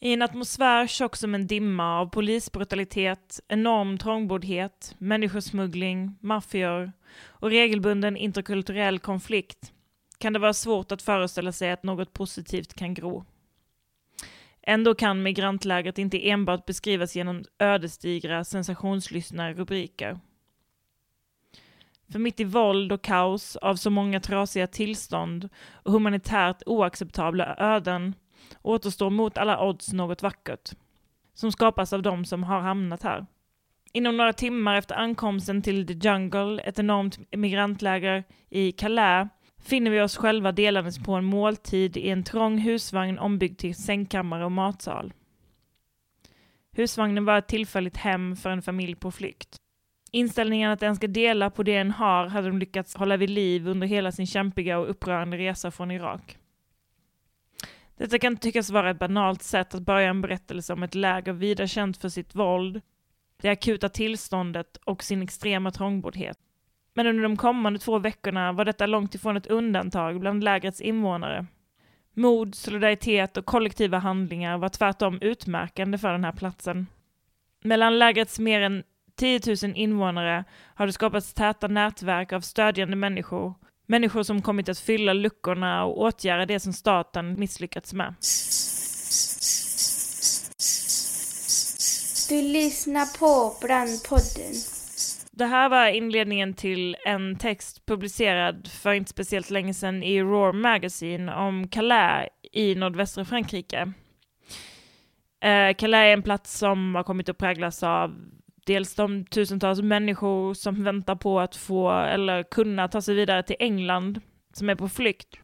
I en atmosfär tjock som en dimma av polisbrutalitet, enorm trångboddhet, människosmuggling, maffior och regelbunden interkulturell konflikt kan det vara svårt att föreställa sig att något positivt kan gro. Ändå kan migrantlägret inte enbart beskrivas genom ödesdigra, sensationslystna rubriker. För mitt i våld och kaos av så många trasiga tillstånd och humanitärt oacceptabla öden återstår mot alla odds något vackert, som skapas av de som har hamnat här. Inom några timmar efter ankomsten till The Jungle, ett enormt migrantläger i Calais, finner vi oss själva delandes på en måltid i en trång husvagn ombyggd till sängkammare och matsal. Husvagnen var ett tillfälligt hem för en familj på flykt. Inställningen att en ska dela på det en har hade de lyckats hålla vid liv under hela sin kämpiga och upprörande resa från Irak. Detta kan tyckas vara ett banalt sätt att börja en berättelse om ett läger vida känt för sitt våld, det akuta tillståndet och sin extrema trångboddhet. Men under de kommande två veckorna var detta långt ifrån ett undantag bland lägrets invånare. Mod, solidaritet och kollektiva handlingar var tvärtom utmärkande för den här platsen. Mellan lägrets mer än 10 000 invånare har det skapats täta nätverk av stödjande människor Människor som kommit att fylla luckorna och åtgärda det som staten misslyckats med. Du lyssnar på Brandpodden. Det här var inledningen till en text publicerad för inte speciellt länge sedan i Roar Magazine om Calais i nordvästra Frankrike. Eh, Calais är en plats som har kommit att präglas av dels de tusentals människor som väntar på att få eller kunna ta sig vidare till England, som är på flykt.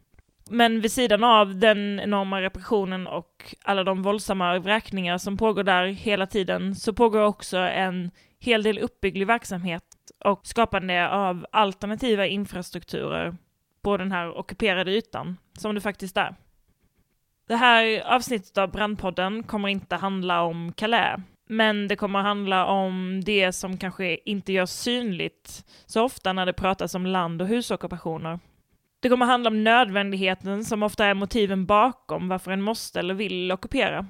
Men vid sidan av den enorma repressionen och alla de våldsamma vräkningar som pågår där hela tiden så pågår också en hel del uppbygglig verksamhet och skapande av alternativa infrastrukturer på den här ockuperade ytan, som det faktiskt är. Det här avsnittet av Brandpodden kommer inte handla om Calais, men det kommer handla om det som kanske inte görs synligt så ofta när det pratas om land och husockupationer. Det kommer handla om nödvändigheten som ofta är motiven bakom varför en måste eller vill ockupera.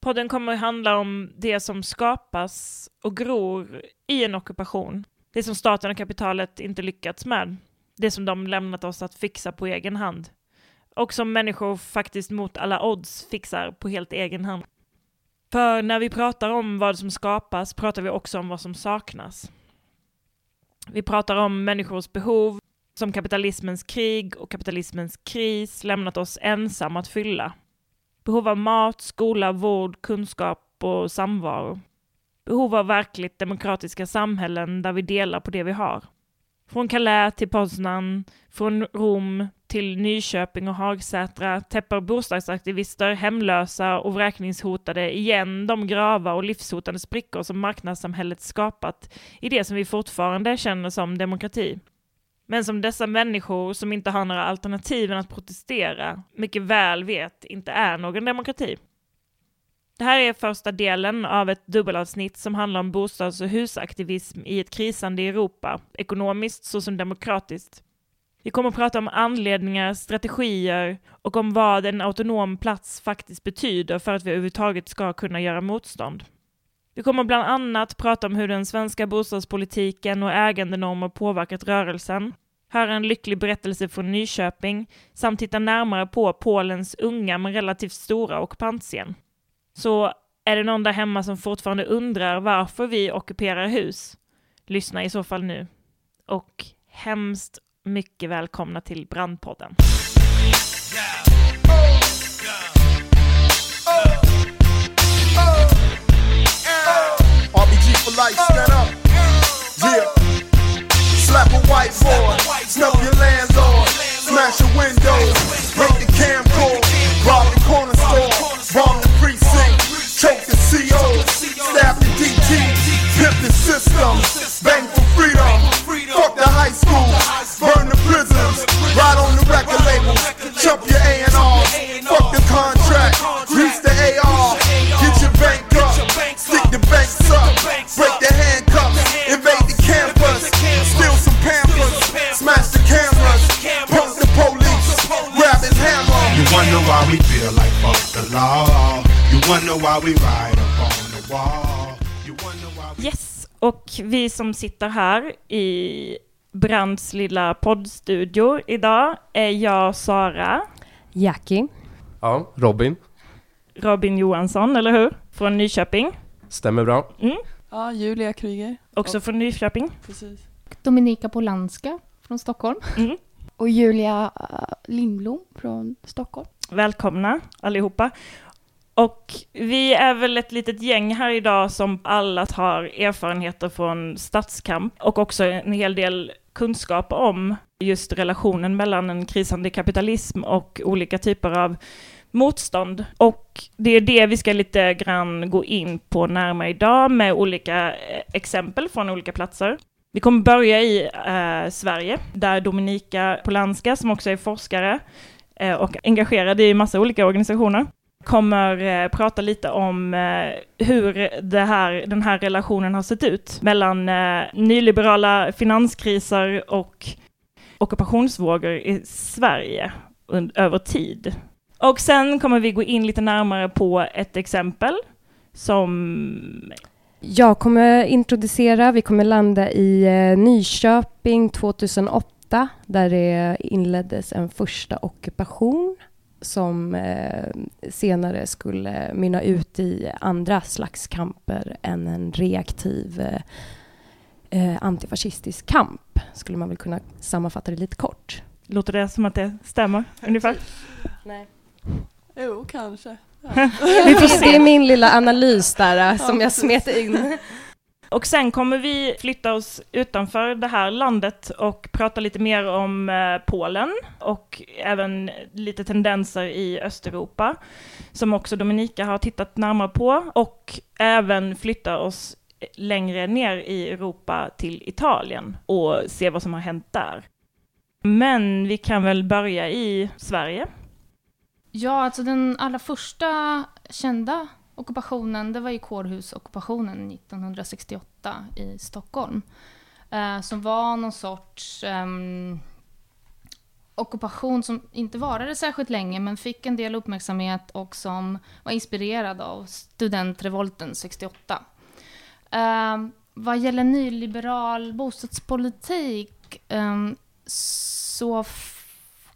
Podden kommer handla om det som skapas och gror i en ockupation. Det som staten och kapitalet inte lyckats med. Det som de lämnat oss att fixa på egen hand. Och som människor faktiskt mot alla odds fixar på helt egen hand. För när vi pratar om vad som skapas pratar vi också om vad som saknas. Vi pratar om människors behov som kapitalismens krig och kapitalismens kris lämnat oss ensamma att fylla. Behov av mat, skola, vård, kunskap och samvaro. Behov av verkligt demokratiska samhällen där vi delar på det vi har. Från Calais till Poznan, från Rom till Nyköping och Hagsätra täpper bostadsaktivister, hemlösa och vräkningshotade igen de grava och livshotande sprickor som marknadssamhället skapat i det som vi fortfarande känner som demokrati. Men som dessa människor som inte har några alternativ än att protestera mycket väl vet inte är någon demokrati. Det här är första delen av ett dubbelavsnitt som handlar om bostads och husaktivism i ett krisande Europa, ekonomiskt såsom demokratiskt. Vi kommer att prata om anledningar, strategier och om vad en autonom plats faktiskt betyder för att vi överhuvudtaget ska kunna göra motstånd. Vi kommer bland annat prata om hur den svenska bostadspolitiken och ägandenormer påverkat rörelsen, höra en lycklig berättelse från Nyköping samt titta närmare på Polens unga men relativt stora ockupantscen. Så är det någon där hemma som fortfarande undrar varför vi ockuperar hus? Lyssna i så fall nu. Och hemskt mycket välkomna till Brandpodden. RBG for freedom, fuck the high school. Why we ride up on the wall. You wonder why we Yes, och vi som sitter här i Brands lilla poddstudio idag är jag, Sara, Jackie. Ja, Robin. Robin Johansson, eller hur? Från Nyköping. Stämmer bra. Ja, Julia Kryger. Också från Nyköping. Precis. Dominika Polanska från Stockholm. Mm. Och Julia eh, Lindblom från Stockholm. Välkomna allihopa. Och vi är väl ett litet gäng här idag som alla har erfarenheter från stadskamp och också en hel del kunskap om just relationen mellan en krisande kapitalism och olika typer av motstånd. Och det är det vi ska lite grann gå in på närmare idag med olika eh, exempel från olika platser. Vi kommer börja i eh, Sverige, där Dominika Polanska, som också är forskare Eh, och engagerad i massa olika organisationer, kommer eh, prata lite om eh, hur det här, den här relationen har sett ut mellan nyliberala finanskriser och ockupationsvågor i Sverige över tid. Och sen kommer vi gå in lite närmare på ett exempel som Jag kommer introducera, vi kommer landa i Nyköping 2008 där det inleddes en första ockupation som eh, senare skulle mynna ut i andra slags kamper än en reaktiv eh, eh, antifascistisk kamp, skulle man väl kunna sammanfatta det lite kort. låter det som att det stämmer ungefär. Nej. Jo, kanske. Vi får se. Det är min lilla analys där eh, som jag smet in. Och sen kommer vi flytta oss utanför det här landet och prata lite mer om eh, Polen och även lite tendenser i Östeuropa som också Dominika har tittat närmare på och även flytta oss längre ner i Europa till Italien och se vad som har hänt där. Men vi kan väl börja i Sverige. Ja, alltså den allra första kända ockupationen, det var ju kårhusockupationen 1968 i Stockholm. Eh, som var någon sorts eh, ockupation som inte varade särskilt länge, men fick en del uppmärksamhet och som var inspirerad av studentrevolten 68. Eh, vad gäller nyliberal bostadspolitik eh, så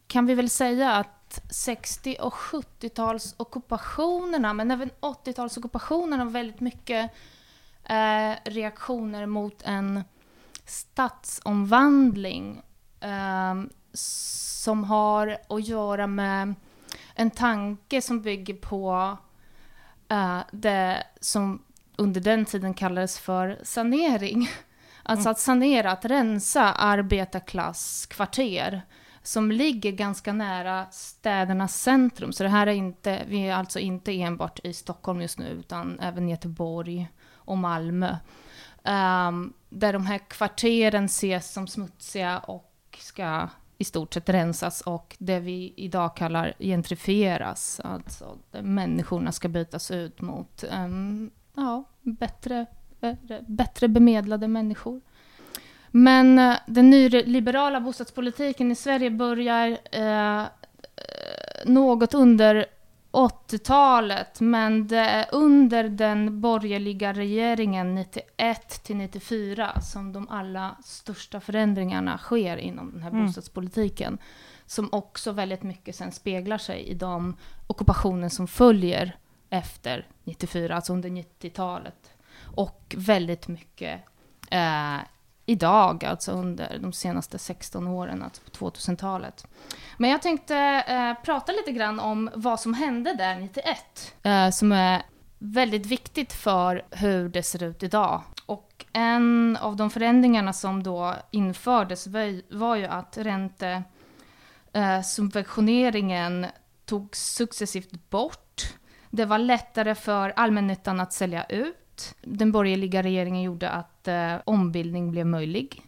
kan vi väl säga att 60 och 70-tals ockupationerna, men även 80-tals ockupationerna var väldigt mycket eh, reaktioner mot en stadsomvandling eh, som har att göra med en tanke som bygger på eh, det som under den tiden kallades för sanering. Alltså att sanera, att rensa arbetarklasskvarter som ligger ganska nära städernas centrum. Så det här är inte, vi är alltså inte enbart i Stockholm just nu, utan även Göteborg och Malmö. Um, där de här kvarteren ses som smutsiga och ska i stort sett rensas och det vi idag kallar gentrifieras. Alltså där människorna ska bytas ut mot um, ja, bättre, bättre bemedlade människor. Men eh, den nyliberala bostadspolitiken i Sverige börjar eh, eh, något under 80-talet, men det är under den borgerliga regeringen 91 till 94 som de allra största förändringarna sker inom den här Mm. bostadspolitiken. Som också väldigt mycket sen speglar sig i de ockupationer som följer efter 94, alltså under 90-talet. Och väldigt mycket eh, idag, alltså under de senaste 16 åren, alltså på 2000-talet. Men jag tänkte eh, prata lite grann om vad som hände där 91, eh, som är väldigt viktigt för hur det ser ut idag. Och en av de förändringarna som då infördes var, var ju att räntesubventioneringen eh, successivt bort. Det var lättare för allmännyttan att sälja ut. Den borgerliga regeringen gjorde att eh, ombildning blev möjlig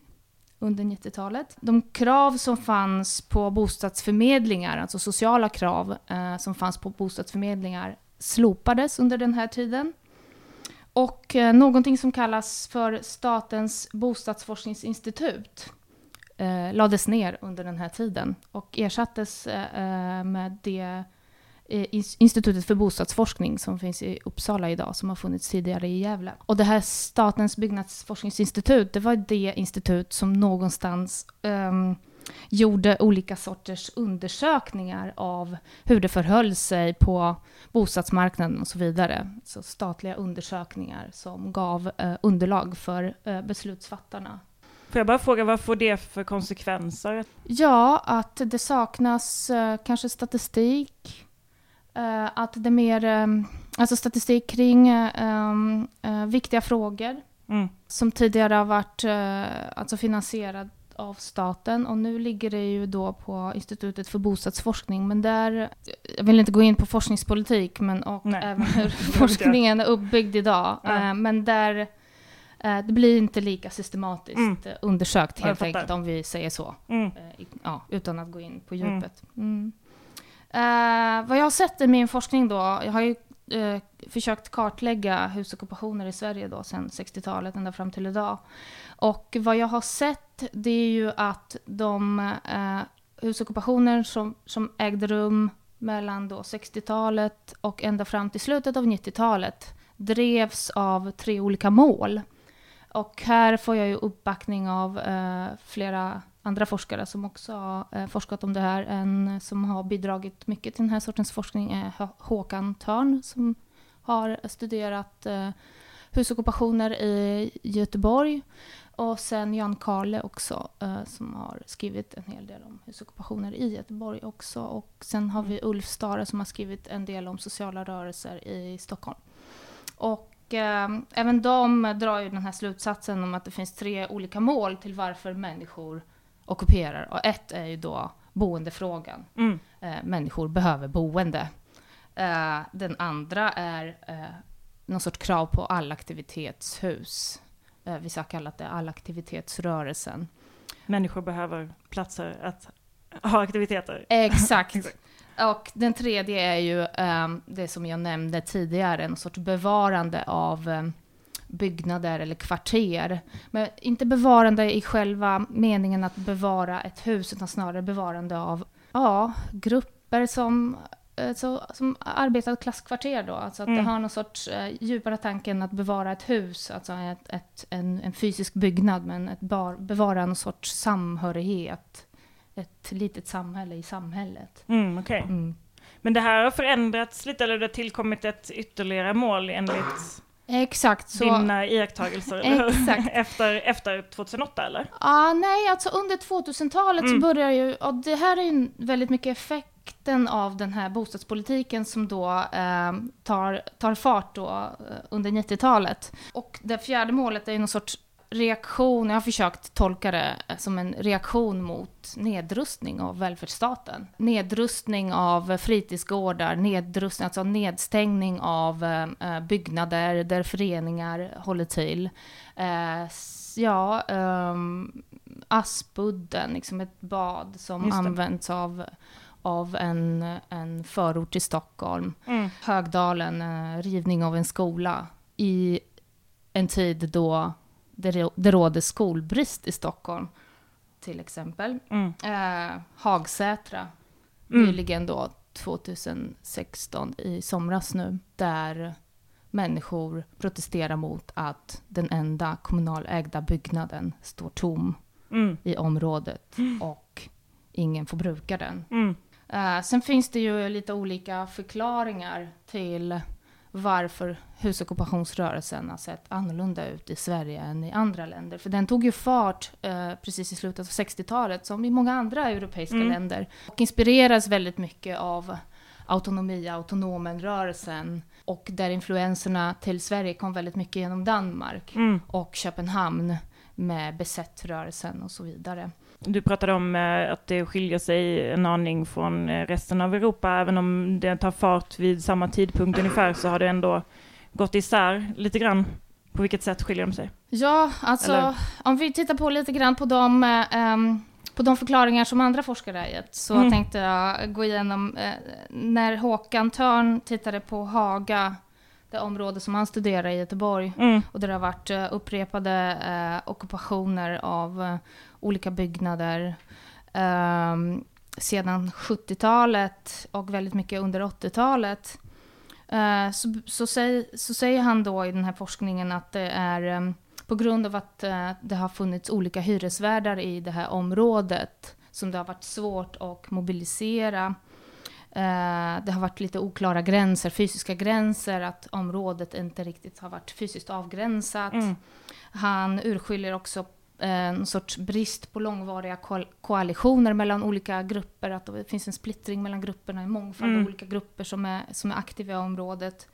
under 90-talet. De krav som fanns på bostadsförmedlingar, alltså sociala krav eh, som fanns på bostadsförmedlingar, slopades under den här tiden. Och eh, någonting som kallas för Statens bostadsforskningsinstitut eh, lades ner under den här tiden och ersattes eh, eh med det Institutet för bostadsforskning som finns i Uppsala idag, som har funnits tidigare i Gävle. Och det här Statens byggnadsforskningsinstitut, det var det institut som någonstans ehm, gjorde olika sorters undersökningar av hur det förhöll sig på bostadsmarknaden och så vidare. Så statliga undersökningar som gav eh, underlag för eh, beslutsfattarna. Får jag bara fråga, vad får det för konsekvenser? Ja, att det saknas eh, kanske statistik. Eh, att det är mer eh, alltså statistik kring eh, em, eh, viktiga frågor Mm. som tidigare har varit eh, alltså finansierad av staten och nu ligger det ju då på Institutet för bostadsforskning men där, jag vill inte gå in på forskningspolitik men och Nej. även hur forskningen är uppbyggd idag, Ja. men där det blir inte lika systematiskt Mm. undersökt helt enkelt om vi säger så. Mm. Ja, utan att gå in på Mm. djupet. Mm. Eh, vad jag har sett i min forskning då, jag har ju eh, försökt kartlägga husockupationer i Sverige då sedan 60-talet ända fram till idag. Och vad jag har sett det är ju att de eh, husockupationer som, som ägde rum mellan då 60-talet och ända fram till slutet av 90-talet drevs av tre olika mål. Och här får jag ju uppbackning av eh, flera andra forskare som också har eh, forskat om det här. En som har bidragit mycket till den här sortens forskning är Hå- Håkan Törn som har studerat eh, husockupationer i Göteborg. Och sen Jan Karle också eh, som har skrivit en hel del om husockupationer i Göteborg också. Och sen har vi Ulf Stare som har skrivit en del om sociala rörelser i Stockholm. Och eh, även de drar ju den här slutsatsen om att det finns tre olika mål till varför människor ockuperar. Och ett är ju då boendefrågan. Mm. Eh, människor behöver boende. Eh, den andra är eh, någon sorts krav på allaktivitetshus. Eh, vissa har kallat det allaktivitetsrörelsen. Människor behöver platser att ha aktiviteter. Exakt. Exakt. Och den tredje är ju ehm, det som jag nämnde tidigare, en sorts bevarande av ehm, byggnader eller kvarter. Men inte bevarande i själva meningen att bevara ett hus, utan snarare bevarande av ja, grupper som, eh, så, som arbetarklasskvarter då. Alltså att Mm. det har någon sorts eh, djupare tanke än att bevara ett hus, alltså ett, ett, en, en fysisk byggnad, men ett bar, bevara någon sorts samhörighet. Ett litet samhälle i samhället. Mm, okej. Mm. Men det här har förändrats lite, eller det har tillkommit ett ytterligare mål enligt Exakt. Så, dina iakttagelser, eller hur? Exakt. efter, efter 2008, eller? ah, nej, alltså under 2000-talet Mm. så börjar ju, och det här är ju väldigt mycket effekten av den här bostadspolitiken som då eh, tar, tar fart då eh, under 90-talet. Och det fjärde målet är ju någon sorts reaktion, jag har försökt tolka det eh, som en reaktion mot nedrustning av välfärdsstaten. Nedrustning av fritidsgårdar, nedrustning, alltså nedstängning av eh, eh, byggnader där föreningar håller till. Eh, ja, ehm, Aspudden, liksom ett bad som används av, av en, en förort i Stockholm. Mm. Högdalen, eh, rivning av en skola i en tid då det, rå- det råder skolbrist i Stockholm, till exempel. Mm. Eh, Hagsätra, Mm. nyligen då 2016 i somras nu, där människor protesterar mot att den enda kommunalägda byggnaden står tom Mm. i området och ingen får bruka den. Mm. Eh, sen finns det ju lite olika förklaringar till varför husockupationsrörelsen har sett annorlunda ut i Sverige än i andra länder. För den tog ju fart eh, precis i slutet av 60-talet, som i många andra europeiska Mm. länder. Och inspireras väldigt mycket av autonomia, autonomenrörelsen. Och där influenserna till Sverige kom väldigt mycket genom Danmark Mm. och Köpenhamn med besättrörelsen och så vidare. Du pratade om eh, att det skiljer sig en aning från eh, resten av Europa. Även om det tar fart vid samma tidpunkt ungefär så har det ändå gått isär lite grann. På vilket sätt skiljer de sig? Ja, alltså Eller? om vi tittar på lite grann på de, ehm, på de förklaringar som andra forskare har gett så Mm. tänkte jag gå igenom eh, när Håkan Törn tittade på Haga, det område som han studerar i Göteborg Mm. och där det har varit eh, upprepade eh, ockupationer av olika byggnader. Ehm, sedan 70-talet och väldigt mycket under 80-talet. Eh, så, så, säg, så säger han då i den här forskningen att det är eh, på grund av att eh, det har funnits olika hyresvärdar i det här området som det har varit svårt att mobilisera. Eh, det har varit lite oklara gränser, fysiska gränser, att området inte riktigt har varit fysiskt avgränsat. Mm. Han urskiljer också en sorts brist på långvariga ko- koalitioner mellan olika grupper, att det finns en splittring mellan grupperna, en mångfald Mm. av olika grupper som är, som är aktiva i området.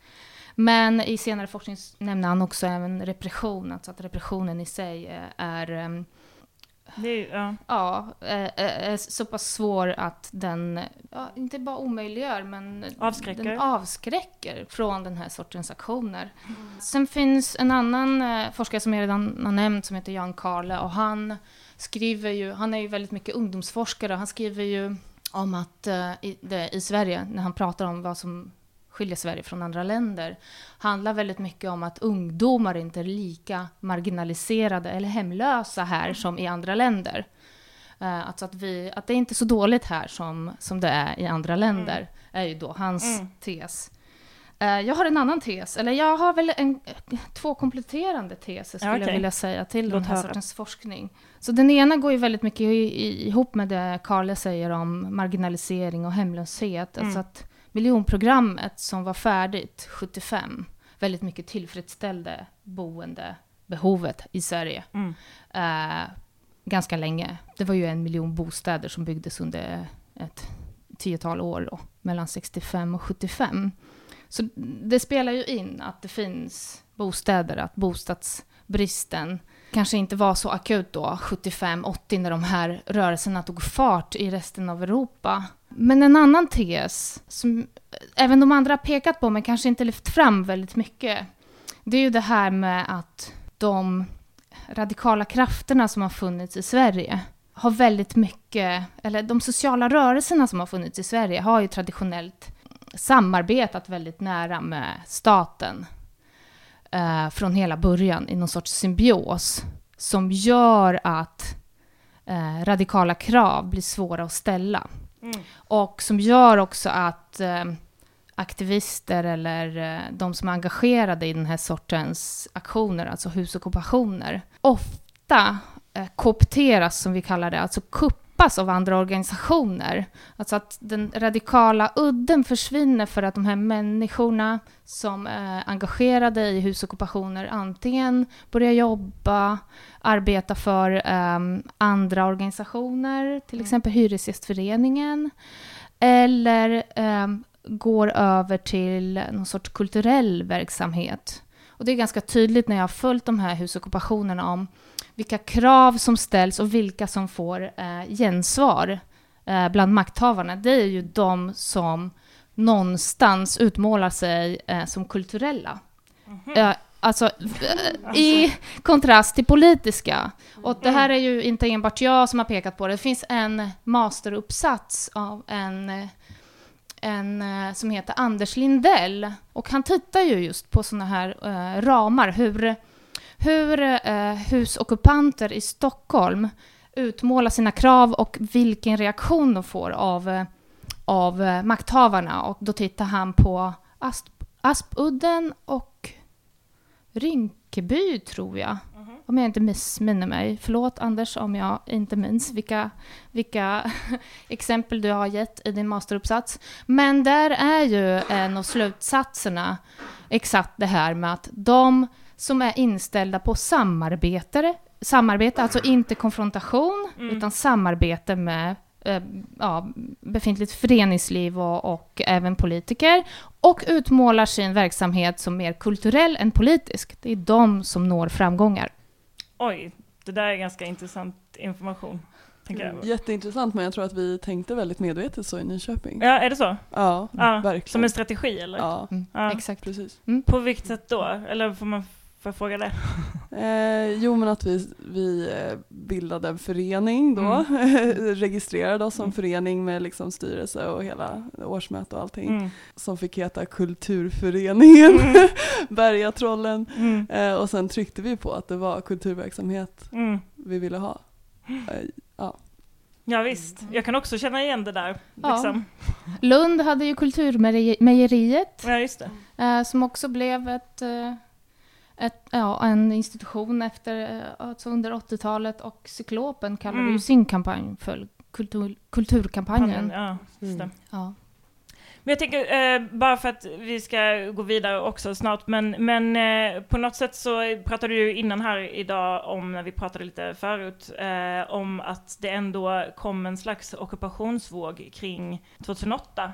Men i senare forskning nämner han också även repression, alltså att repressionen i sig är är, ja. ja, är, är så pass svår att den ja, inte bara omöjliggör, men Avskräcker. den avskräcker från den här sortens aktioner. Sen finns en annan eh, forskare som jag redan har nämnt som heter Jan Karle och han skriver ju, han är ju väldigt mycket ungdomsforskare och han skriver ju om att eh, i, det, i Sverige, när han pratar om vad som skiljer Sverige från andra länder, handlar väldigt mycket om att ungdomar inte är lika marginaliserade eller hemlösa här som i andra länder. Eh, alltså att, vi, att det är inte är så dåligt här som, som det är i andra länder, är ju då hans Mm. tes. Eh, jag har en annan tes, eller jag har väl en, två kompletterande teser skulle okej. jag vilja säga till den Låt här höra. sortens forskning. Så den ena går ju väldigt mycket i, i, ihop med det Karle säger om marginalisering och hemlöshet. Mm. Alltså att miljonprogrammet som var färdigt 75 väldigt mycket tillfredsställde boendebehovet i Sverige Mm. eh, ganska länge. Det var ju en miljon bostäder som byggdes under ett tiotal år då, mellan 65 och 75. Så det spelar ju in att det finns bostäder, att bostadsbristen kanske inte var så akut då, 75-80, när de här rörelserna tog fart i resten av Europa. Men en annan tes, som även de andra har pekat på, men kanske inte lyft fram väldigt mycket, det är ju det här med att de radikala krafterna som har funnits i Sverige har väldigt mycket, eller de sociala rörelserna som har funnits i Sverige har ju traditionellt samarbetat väldigt nära med staten eh, från hela början i någon sorts symbios som gör att eh, radikala krav blir svåra att ställa. Mm. Och som gör också att eh, aktivister eller eh, de som är engagerade i den här sortens aktioner, alltså husockupationer, ofta eh, koopteras, som vi kallar det, alltså kupp kuppas av andra organisationer. Alltså att den radikala udden försvinner för att de här människorna som är engagerade i husockupationer antingen börjar jobba, arbeta för ehm, andra organisationer, till exempel Hyresgästföreningen, eller ehm, går över till någon sorts kulturell verksamhet. Och det är ganska tydligt när jag har följt de här husockupationerna om vilka krav som ställs och vilka som får eh, gensvar eh, bland makthavarna. Det är ju de som någonstans utmålar sig eh, som kulturella. Eh, alltså eh, i kontrast till politiska. Och det här är ju inte enbart jag som har pekat på det. Det finns en masteruppsats av en en eh, som heter Anders Lindell. Och han tittar ju just på sådana här ramar, hur, hur eh, husockupanter i Stockholm utmålar sina krav och vilken reaktion de får av, eh, av eh, makthavarna. Och då tittar han på Asp, Aspudden och Rinkeby, tror jag. Om jag inte missminner mig. Förlåt Anders om jag inte minns vilka, vilka exempel du har gett i din masteruppsats. Men där är ju en av slutsatserna exakt det här med att de som är inställda på samarbetare, samarbete, alltså inte konfrontation, utan samarbete med eh, ja, befintligt föreningsliv och, och även politiker och utmålar sin verksamhet som mer kulturell än politisk. Det är de som når framgångar. Oj, det där är ganska intressant information. Jätteintressant men jag tror att vi tänkte väldigt medvetet så i Nyköping. Ja, är det så? Ja, Ja, verkligen. Som en strategi eller? Ja, Mm, Ja. Exakt. precis. På vilket sätt då? Eller får man får jag fråga det? Eh, jo men att vi, vi eh, bildade en förening då, registrerade oss som Mm. förening med liksom styrelse och hela årsmöte och allting. Mm. Som fick heta Kulturföreningen Mm. Bergatrollen. Mm. Eh, och sen tryckte vi på att det var kulturverksamhet Mm. vi ville ha. Eh, ja. Ja visst, jag kan också känna igen det där. Ja. Liksom. Lund hade ju Kulturmejeriet Ja, just det. eh, som också blev ett, eh, ett, ja, en institution efter, eh, alltså under 80-talet och Cyklopen kallade Mm. ju sin kampanj för kultur, kulturkampanjen. Ja. Mm. Ja. Men jag tänker, eh, bara för att vi ska gå vidare också snart, men, men eh, på något sätt så pratade du innan här idag om, när vi pratade lite förut, eh, om att det ändå kom en slags ockupationsvåg kring 2008.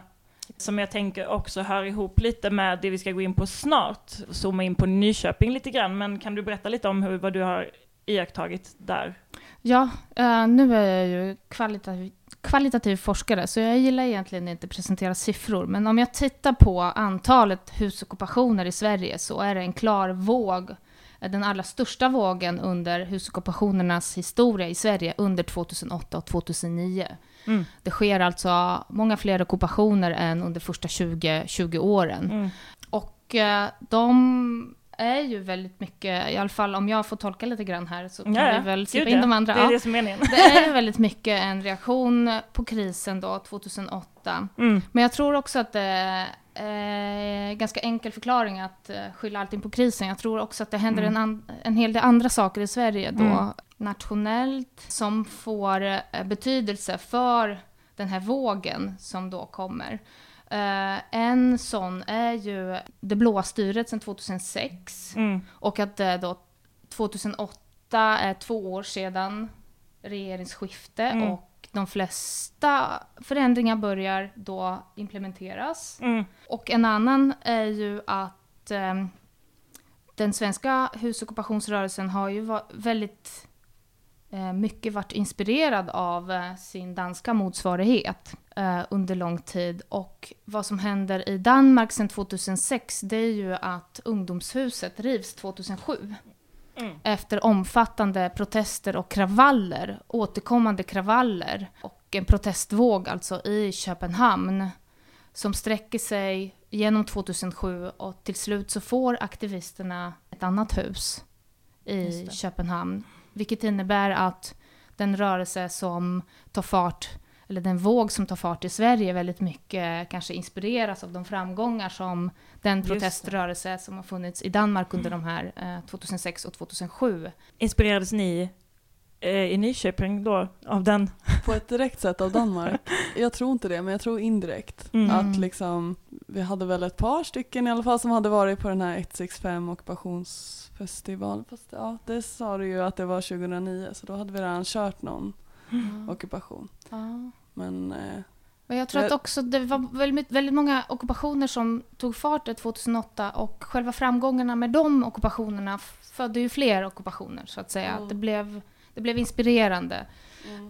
Som jag tänker också hör ihop lite med det vi ska gå in på snart, zooma in på Nyköping lite grann, men kan du berätta lite om hur, vad du har iakttagit där? Ja, eh, nu är jag ju kvalitativ, kvalitativ forskare, så jag gillar egentligen inte att presentera siffror. Men om jag tittar på antalet husockupationer i Sverige så är det en klar våg, eh, den allra största vågen under husockupationernas historia i Sverige under 2008 och 2009. Mm. Det sker alltså många fler ockupationer än under första 20, 20 åren. Mm. Och eh, de är ju väldigt mycket, i alla fall om jag får tolka lite grann här så kan Ja, vi väl släppa Gud, in de andra. Det är det som är meningen. Det är ju väldigt mycket en reaktion på krisen då, 2008. Mm. Men jag tror också att det är ganska enkel förklaring att eh, skylla allting på krisen. Jag tror också att det händer Mm. en, en hel del andra saker i Sverige då, Mm. Nationellt, som får eh, betydelse för den här vågen som då kommer. Eh, en sån är ju det blåa styret sedan 2006. Mm. Och att det då 2008 är två år sedan regeringsskifte Mm. och de flesta förändringar börjar då implementeras. Mm. Och en annan är ju att eh, den svenska husockupationsrörelsen har ju va- väldigt mycket varit inspirerad av eh, sin danska motsvarighet eh, under lång tid. Och vad som händer i Danmark sedan 2006 det är ju att ungdomshuset rivs 2007 Mm. efter omfattande protester och kravaller, återkommande kravaller och en protestvåg alltså i Köpenhamn som sträcker sig genom 2007 och till slut så får aktivisterna ett annat hus i. Köpenhamn. Vilket innebär att den rörelse som tar fart, eller den våg som tar fart i Sverige väldigt mycket kanske inspireras av de framgångar som den proteströrelse som har funnits i Danmark under de här eh, 2006 och 2007. Inspirerades ni i Nyköping då av den? På ett direkt sätt av Danmark? Jag tror inte det, men jag tror indirekt. Mm. Att liksom, vi hade väl ett par stycken i alla fall som hade varit på den här 165 ockupationsfestivalen. Fast ja, det sa du ju att det var 2009, så då hade vi redan kört någon ockupation. Ja. Men eh, Men jag tror Jag- att också det var väldigt, väldigt många ockupationer som tog fart där 2008 och själva framgångarna med de ockupationerna födde ju fler ockupationer så att säga. Mm. Att det, blev, det blev inspirerande.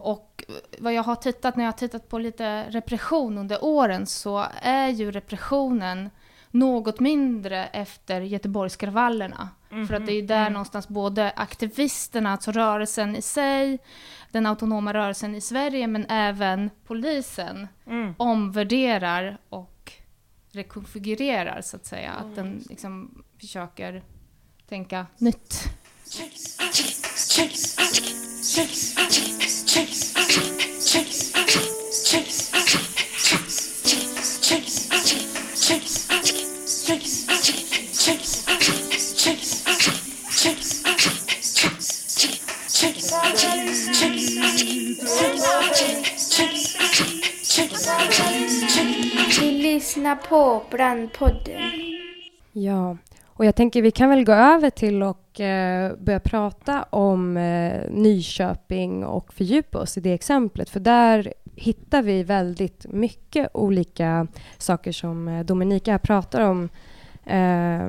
Och vad jag har tittat, när jag har tittat på lite repression under åren så är ju repressionen något mindre efter Göteborgskravallerna. För att det är ju där Mm. någonstans både aktivisterna, alltså rörelsen i sig, den autonoma rörelsen i Sverige, men även polisen Mm. omvärderar och rekonfigurerar så att säga. Att den liksom försöker tänka nytt. Ni lyssnar på Brandpodden. Ja, och jag tänker vi kan väl gå över till och eh, börja prata om eh, Nyköping och fördjupa oss i det exemplet. För där hittar vi väldigt mycket olika saker som eh, Dominika här pratar om. Eh,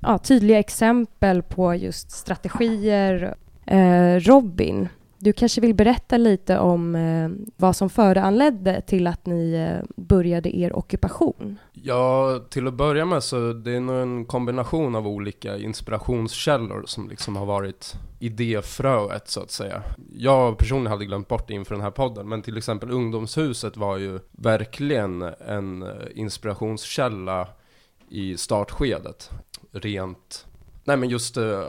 ja, tydliga exempel på just strategier. Eh, Robin, du kanske vill berätta lite om eh, vad som föranledde till att ni eh, började er ockupation? Ja, till att börja med så det är nog en kombination av olika inspirationskällor som liksom har varit idéfröet så att säga. Jag personligen hade glömt bort det inför den här podden, men till exempel ungdomshuset var ju verkligen en eh, inspirationskälla i startskedet. Rent Nej men just uh,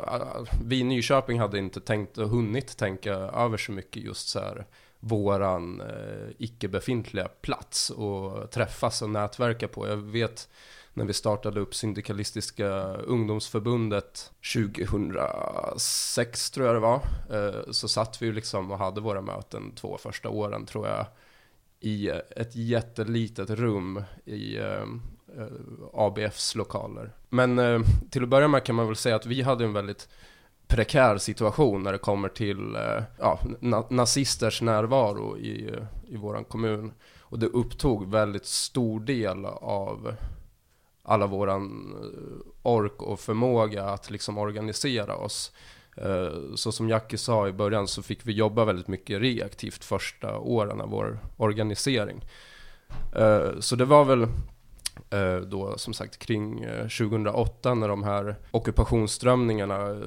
vi i Nyköping hade inte tänkt och hunnit tänka över så mycket just så här våran uh, icke-befintliga plats och träffas och nätverka på. Jag vet när vi startade upp Syndikalistiska ungdomsförbundet 2006 tror jag det var. uh, så satt vi ju liksom och hade våra möten två första åren tror jag i ett jättelitet rum i Eh, ABFs lokaler. Men eh, till att börja med kan man väl säga att vi hade en väldigt prekär situation när det kommer till eh, ja, na nazisters närvaro i, eh, i vår kommun. Och det upptog väldigt stor del av alla våran eh, ork och förmåga att liksom organisera oss. Så som Jackie sa i början så fick vi jobba väldigt mycket reaktivt första åren av vår organisering. Så det var väl då som sagt kring eh, 2008 när de här ockupationsströmningarna eh,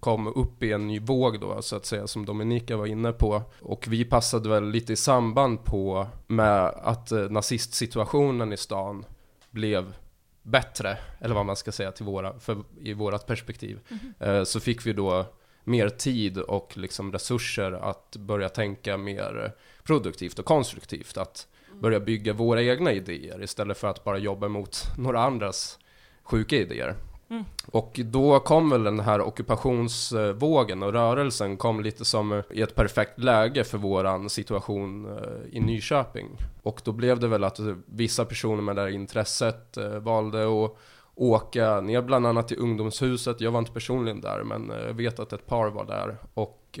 kom upp i en ny våg då så att säga som Dominika var inne på. Och vi passade väl lite i samband på med att eh, nazistsituationen i stan blev bättre, eller vad man ska säga till våra, för, i vårat perspektiv. Eh, så fick vi då mer tid och liksom resurser att börja tänka mer produktivt och konstruktivt. Att börja bygga våra egna idéer istället för att bara jobba mot några andras sjuka idéer. Mm. Och då kom väl den här ockupationsvågen och rörelsen kom lite som i ett perfekt läge för våran situation eh, i Nyköping. Och då blev det väl att vissa personer med det här intresset eh, valde att åka ner bland annat till ungdomshuset. Jag var inte personligen där men eh, jag vet att ett par var där. Och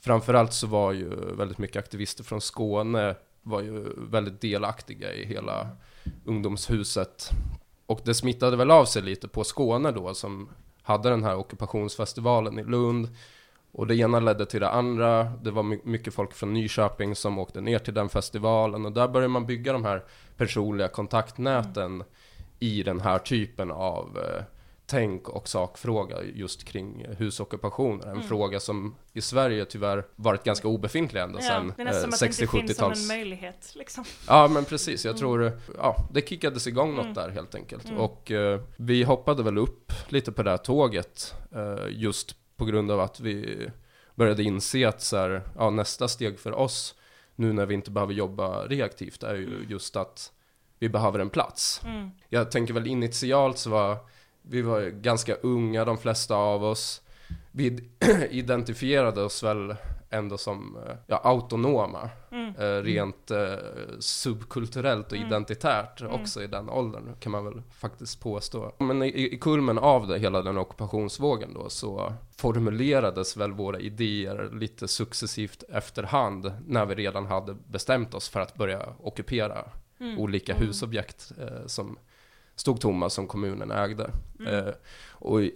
framförallt så var ju väldigt mycket aktivister från Skåne var ju väldigt delaktiga i hela ungdomshuset. Och det smittade väl av sig lite på Skåne då som hade den här ockupationsfestivalen i Lund. Och det ena ledde till det andra. Det var mycket folk från Nyköping som åkte ner till den festivalen. Och där började man bygga de här personliga kontaktnäten i den här typen av eh, tänk och sakfråga just kring husockupationer. En Mm. fråga som i Sverige tyvärr varit ganska obefintlig ända Ja, sedan det är nästan eh, att det inte finns som 60-70-tals en möjlighet liksom. Ja men precis, jag Mm. tror, ja det kickades igång något Mm. där helt enkelt. Mm. Och eh, vi hoppade väl upp lite på det här tåget eh, just på grund av att vi började inse att så här, ja, nästa steg för oss nu när vi inte behöver jobba reaktivt är ju just att vi behöver en plats. Mm. Jag tänker väl initialt så var vi var ganska unga de flesta av oss. Vi identifierade oss väl ändå som eh, ja, autonoma. Mm. Eh, rent eh, subkulturellt och Mm. identitärt Mm. också i den åldern kan man väl faktiskt påstå. Men i, i kulmen av det, hela den ockupationsvågen då så formulerades väl våra idéer lite successivt efterhand när vi redan hade bestämt oss för att börja ockupera Mm. olika Mm. husobjekt eh, som stod tomma som kommunen ägde. Mm. Eh, och i,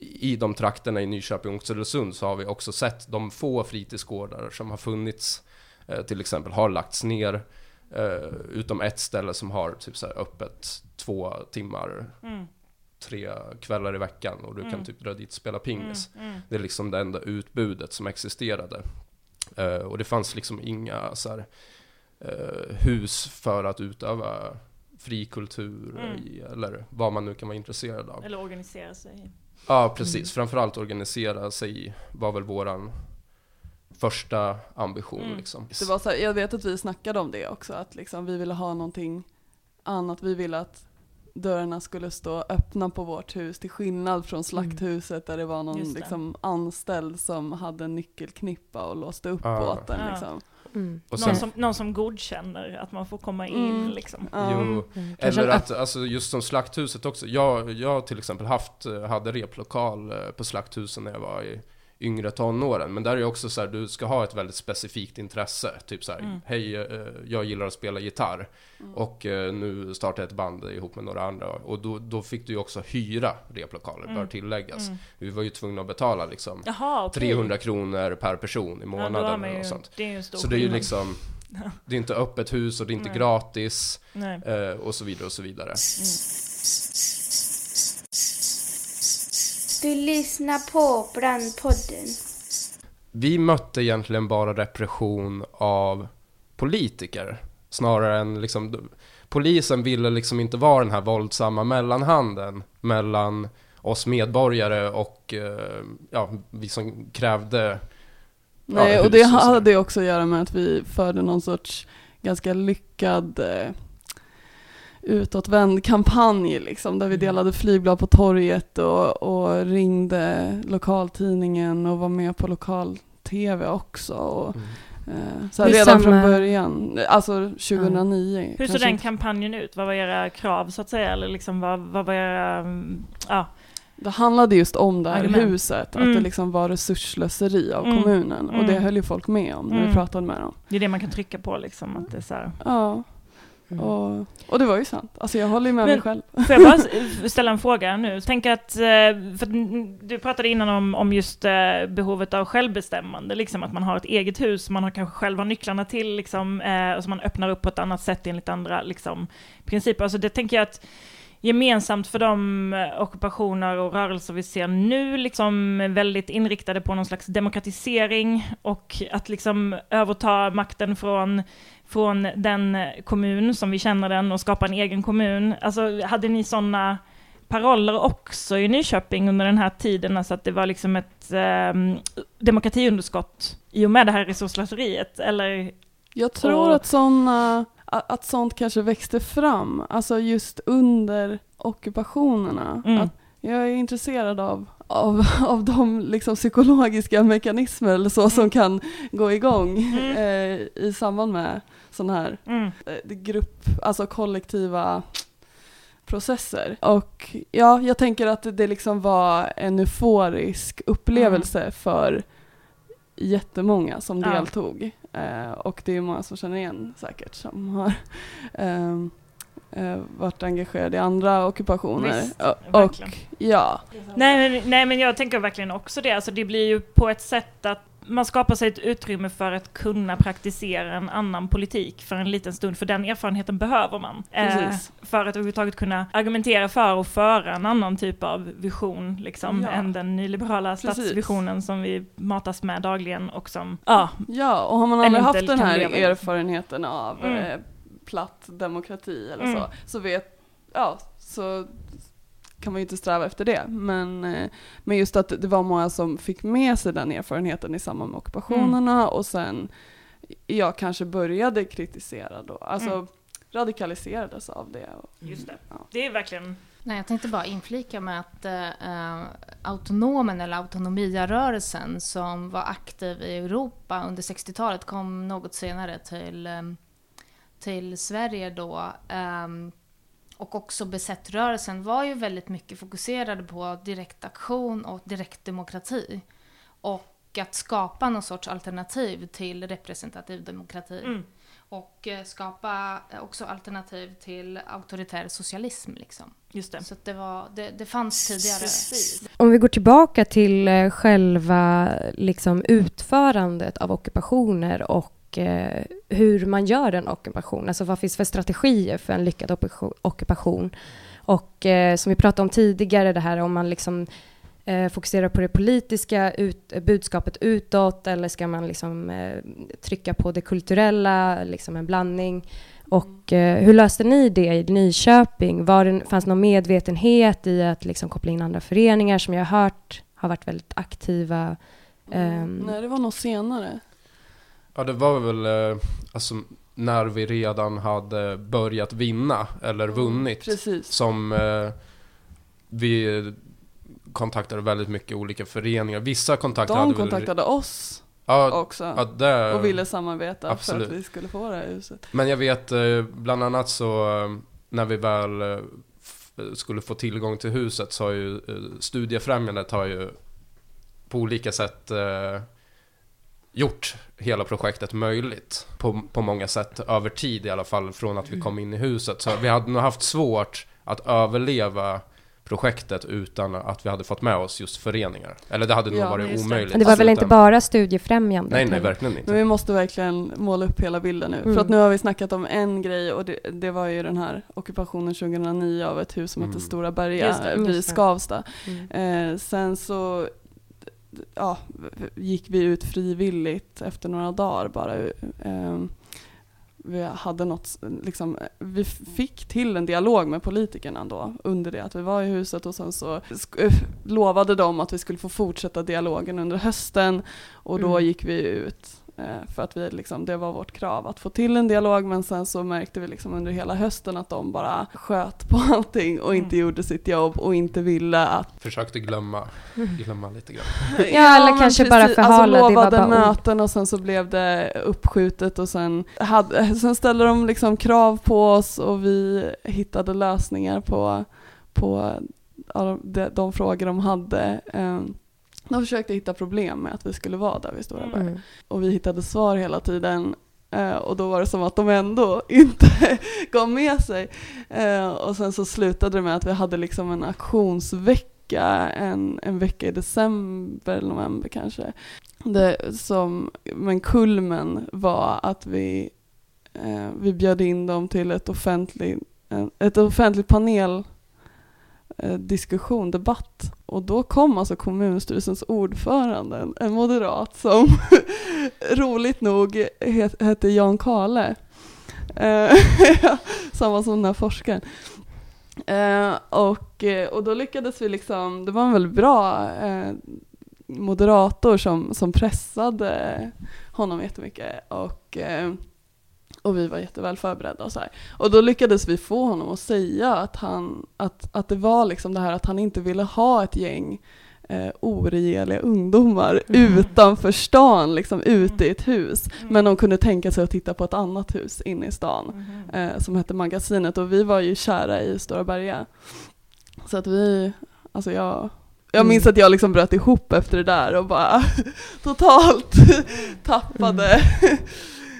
i, de trakterna i Nyköping och Oxelösund så har vi också sett de få fritidsgårdar som har funnits, eh, till exempel har lagts ner, eh, utom ett ställe som har typ så här öppet två timmar, Mm. tre kvällar i veckan och du Mm. kan typ dra dit och spela pingis. Mm. Mm. Det är liksom det enda utbudet som existerade. Eh, och det fanns liksom inga så här, eh, hus för att utöva fri kultur Mm. i, eller vad man nu kan vara intresserad av. Eller organisera sig. Ja, precis. Framförallt organisera sig var väl våran första ambition Mm. liksom. Det var så här, jag vet att vi snackade om det också, att liksom vi ville ha någonting annat. Vi ville att dörrarna skulle stå öppna på vårt hus till skillnad från slakthuset där det var någon det. liksom, anställd som hade en nyckelknippa och låste upp Ja. båten. Liksom. Mm. Och Någon, sen, som, någon som godkänner att man får komma in Mm. liksom. Jo, Mm. Eller att, alltså just som slakthuset också. Jag, jag har till exempel haft, hade replokal eh, på slakthusen när jag var i yngre tonåren. Men där är det också så här, du ska ha ett väldigt specifikt intresse. Typ så här, Mm. hej, eh, jag gillar att spela gitarr. Mm. Och eh, nu startar jag ett band ihop med några andra. Och då, då fick du ju också hyra replokaler, Mm. bör tilläggas. Mm. Vi var ju tvungna att betala liksom Jaha, okej. 300 kronor per person i Ja, månaden eller ju, något sånt. det är ju en stor Så det är ju liksom, det är inte öppet hus och det är inte Nej. gratis Nej. eh, och så vidare och så vidare. Du lyssnar på Brandpodden. Vi mötte egentligen bara repression av politiker snarare än liksom polisen ville liksom inte vara den här våldsamma mellanhanden mellan oss medborgare och eh, ja, vi som krävde Nej, Ja, och det hade ju också att göra med att vi förde någon sorts ganska lyckad eh, utåtvänd kampanj liksom, där vi Mm. delade flygblad på torget och, och ringde lokaltidningen och var med på lokal-tv också. Och, Mm. eh, så redan från samma- början, alltså 2009. Hur såg den inte. kampanjen ut? Vad var era krav så att säga? Eller liksom vad, vad var era... mm, Ja, Det handlade just om det här Argument. huset, att Mm. det liksom var resursslöseri av Mm. kommunen. Och det Mm. höll ju folk med om när vi Mm. pratade med dem. det är det man kan trycka på liksom. Att det är så här. Ja, Mm. och, och det var ju sant. Alltså jag håller ju med Men- mig själv. Får jag bara ställa en fråga nu? Tänk att, eh, för att du pratade innan om, om just eh, behovet av självbestämmande, liksom att man har ett eget hus, man har kanske själv har nycklarna till, liksom, eh, och som man öppnar upp på ett annat sätt enligt andra liksom, principer. Alltså det tänker jag att gemensamt för de ockupationer och rörelser vi ser nu, liksom väldigt inriktade på någon slags demokratisering och att liksom överta makten från, från den kommun som vi känner den och skapa en egen kommun. Alltså hade ni sådana paroller också i Nyköping under den här tiden, alltså att det var liksom ett eh, demokratiunderskott i och med det här resurslöseriet, eller? Jag tror Och- att, såna, att sånt kanske växte fram, alltså just under ockupationerna. Mm. Jag är intresserad av, av, av de liksom psykologiska mekanismer eller så som kan gå igång Mm. eh, i samband med sådana här Mm. eh, grupp, alltså kollektiva processer. Och ja, jag tänker att det liksom var en euforisk upplevelse för jättemånga som Ja. deltog. Eh, och det är många som känner igen säkert som har ehm, eh, varit engagerade i andra ockupationer. Visst, och, och ja, Nej men, nej men jag tänker verkligen också det, alltså det blir ju på ett sätt att man skapar sig ett utrymme för att kunna praktisera en annan politik för en liten stund, för den erfarenheten behöver man. Precis. för att överhuvudtaget kunna argumentera för och föra en annan typ av vision, liksom, Ja. än den nyliberala Precis. statsvisionen som vi matas med dagligen och som, ja, ja, och har man aldrig haft den här erfarenheten av Mm. eh, platt demokrati eller Mm. så, så vet, ja, så kan man ju inte sträva efter det. Men, eh, men just att det var många som fick med sig den erfarenheten i samband med ockupationerna Mm. och sen jag kanske började kritisera då, alltså Mm. radikaliserades av det. Och, just det. Ja. Det är verkligen, Nej, jag tänkte bara inflika med att eh, eh, autonomen eller autonomiarörelsen som var aktiv i Europa under 60-talet kom något senare till, eh, till Sverige då. ehm, och också besättrörelsen var ju väldigt mycket fokuserade på direktaktion och direktdemokrati. Och att skapa någon sorts alternativ till representativ demokrati. mm. Och eh, skapa också alternativ till auktoritär socialism. Liksom. just det. Så att det, var, det, det fanns tidigare. Om vi går tillbaka till eh, själva liksom, utförandet av ockupationer och eh, hur man gör en ockupation. Alltså vad finns för strategier för en lyckad ockupation-? Och eh, som vi pratade om tidigare, det här om man liksom eh, fokuserar på det politiska ut, budskapet utåt eller ska man liksom trycka på det kulturella, liksom en blandning. Och hur löste ni det i Nyköping? Var det, fanns det någon medvetenhet i att liksom koppla in andra föreningar som jag har hört har varit väldigt aktiva? Ehm. Nej, det var nog senare. Ja, det var väl eh, alltså, när vi redan hade börjat vinna eller vunnit Precis. som eh, vi kontaktade väldigt mycket olika föreningar. Vissa kontakter De hade väl... kontaktade oss Ja, också ja, det, och ville samarbeta absolut. för att vi skulle få det här huset. Men jag vet eh, bland annat så eh, när vi väl skulle få tillgång till huset så har ju Studiefrämjandet har ju på olika sätt eh, gjort hela projektet möjligt på, på många sätt över tid i alla fall från att vi kom in i huset. Så vi hade nog haft svårt att överleva projektet utan att vi hade fått med oss just föreningar. Eller det hade nog Ja, varit det. omöjligt. Men det var väl inte bara studiefrämjande? Nej, nej, verkligen inte. Men vi måste verkligen måla upp hela bilden nu. Mm. För att nu har vi snackat om en grej och det, det var ju den här ockupationen 2009 av ett hus som Mm. hette Stora Berga det, vid. Skavsta. Mm. Eh, sen så ja, gick vi ut frivilligt efter några dagar bara. Eh, vi hade något, liksom, vi fick till en dialog med politikerna då under det att vi var i huset och sen så lovade de att vi skulle få fortsätta dialogen under hösten och då Mm. gick vi ut för att vi liksom, det var vårt krav att få till en dialog men sen så märkte vi liksom under hela hösten att de bara sköt på allting och inte Mm. gjorde sitt jobb och inte ville att Försökte glömma, glömma lite grann. Ja, eller men kanske bara förhala, Alltså det var lovade bara möten och sen så blev det uppskjutet och sen, hade, sen ställde de liksom krav på oss och vi hittade lösningar på, på ja, de, de frågor de hade. Ehm, De försökte hitta problem med att vi skulle vara där vid Stora Berg. Mm. Och vi hittade svar hela tiden. Eh, och då var det som att de ändå inte gav med sig. Eh, och sen så slutade det med att vi hade liksom en aktionsvecka, en, en vecka i december november kanske. Det som, men kulmen var att vi, eh, vi bjöd in dem till ett offentligt, en, ett offentligt panel Eh, diskussion, debatt. Och då kom alltså kommunstyrelsens ordförande, en, en moderat som roligt nog het, hette Jan Kale. Eh, samma som den här forskaren. Eh, och, eh, och då lyckades vi liksom, det var en väldigt bra eh, moderator som, som pressade honom jättemycket och, eh, och vi var jätteväl förberedda och så här. Och då lyckades vi få honom att säga att, han, att, att det var liksom det här att han inte ville ha ett gäng eh, oregeliga ungdomar Mm. utanför stan, liksom ute i ett hus. Mm. Men de kunde tänka sig att titta på ett annat hus inne i stan Mhm. eh, som hette Magasinet och vi var ju kära i Stora Berga. Så att vi, alltså jag, jag minns Mm. att jag liksom bröt ihop efter det där och bara totalt tappade.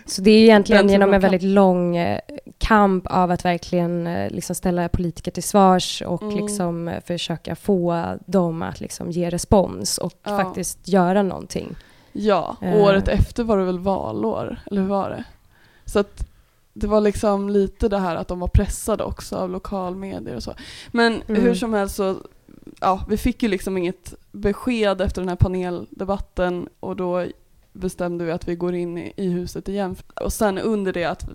Så det är egentligen genom en kamp. väldigt lång eh, kamp av att verkligen eh, liksom ställa politiker till svars och Mm. liksom eh, försöka få dem att liksom ge respons och Ja. faktiskt göra någonting. Ja, året efter var det väl valår, eller hur var det? Så att det var liksom lite det här att de var pressade också av lokalmedier och så. Men Mm. hur som helst så, ja, vi fick ju liksom inget besked efter den här paneldebatten och då bestämde vi att vi går in i, huset igen. Och sen under det att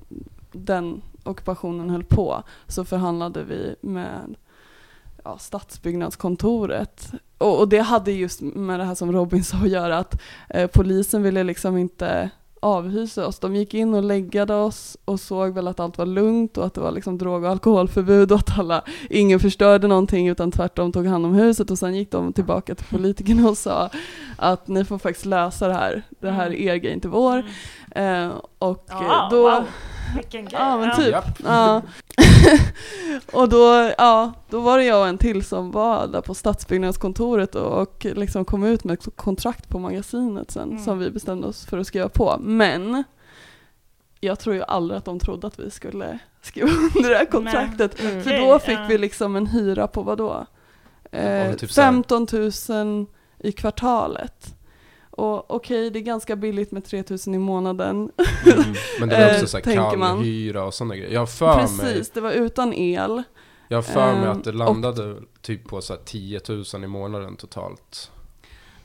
den ockupationen höll på så förhandlade vi med ja, stadsbyggnadskontoret. Och, och det hade just med det här som Robin sa att göra att eh, polisen ville liksom inte avhysa oss. De gick in och läggade oss och såg väl att allt var lugnt och att det var liksom drog och alkoholförbud och att alla, ingen förstörde någonting utan tvärtom tog hand om huset och sen gick de tillbaka till politikerna och sa att ni får faktiskt lösa det här, det här är er grej, inte vår. Mm. Eh, och Ja, eh, då, wow. Vilken grej. Ja, men typ. Ja. och då, ja, då var det jag och en till som var där på stadsbyggnadskontoret och, och liksom kom ut med ett kontrakt på magasinet sen Mm. som vi bestämde oss för att skriva på. Men jag tror ju aldrig att de trodde att vi skulle skriva under det här kontraktet. Mm. För då fick vi liksom en hyra på vad då? Eh, typ här- 15 000 i kvartalet. Och okej, det är ganska billigt med 3 000 i månaden. Mm. Men det är också Eh, så här man. kallhyra och sådana grejer. Jag för mig, Precis, det var utan el. jag har för mig att det landade typ på så här 10 000 i månaden totalt.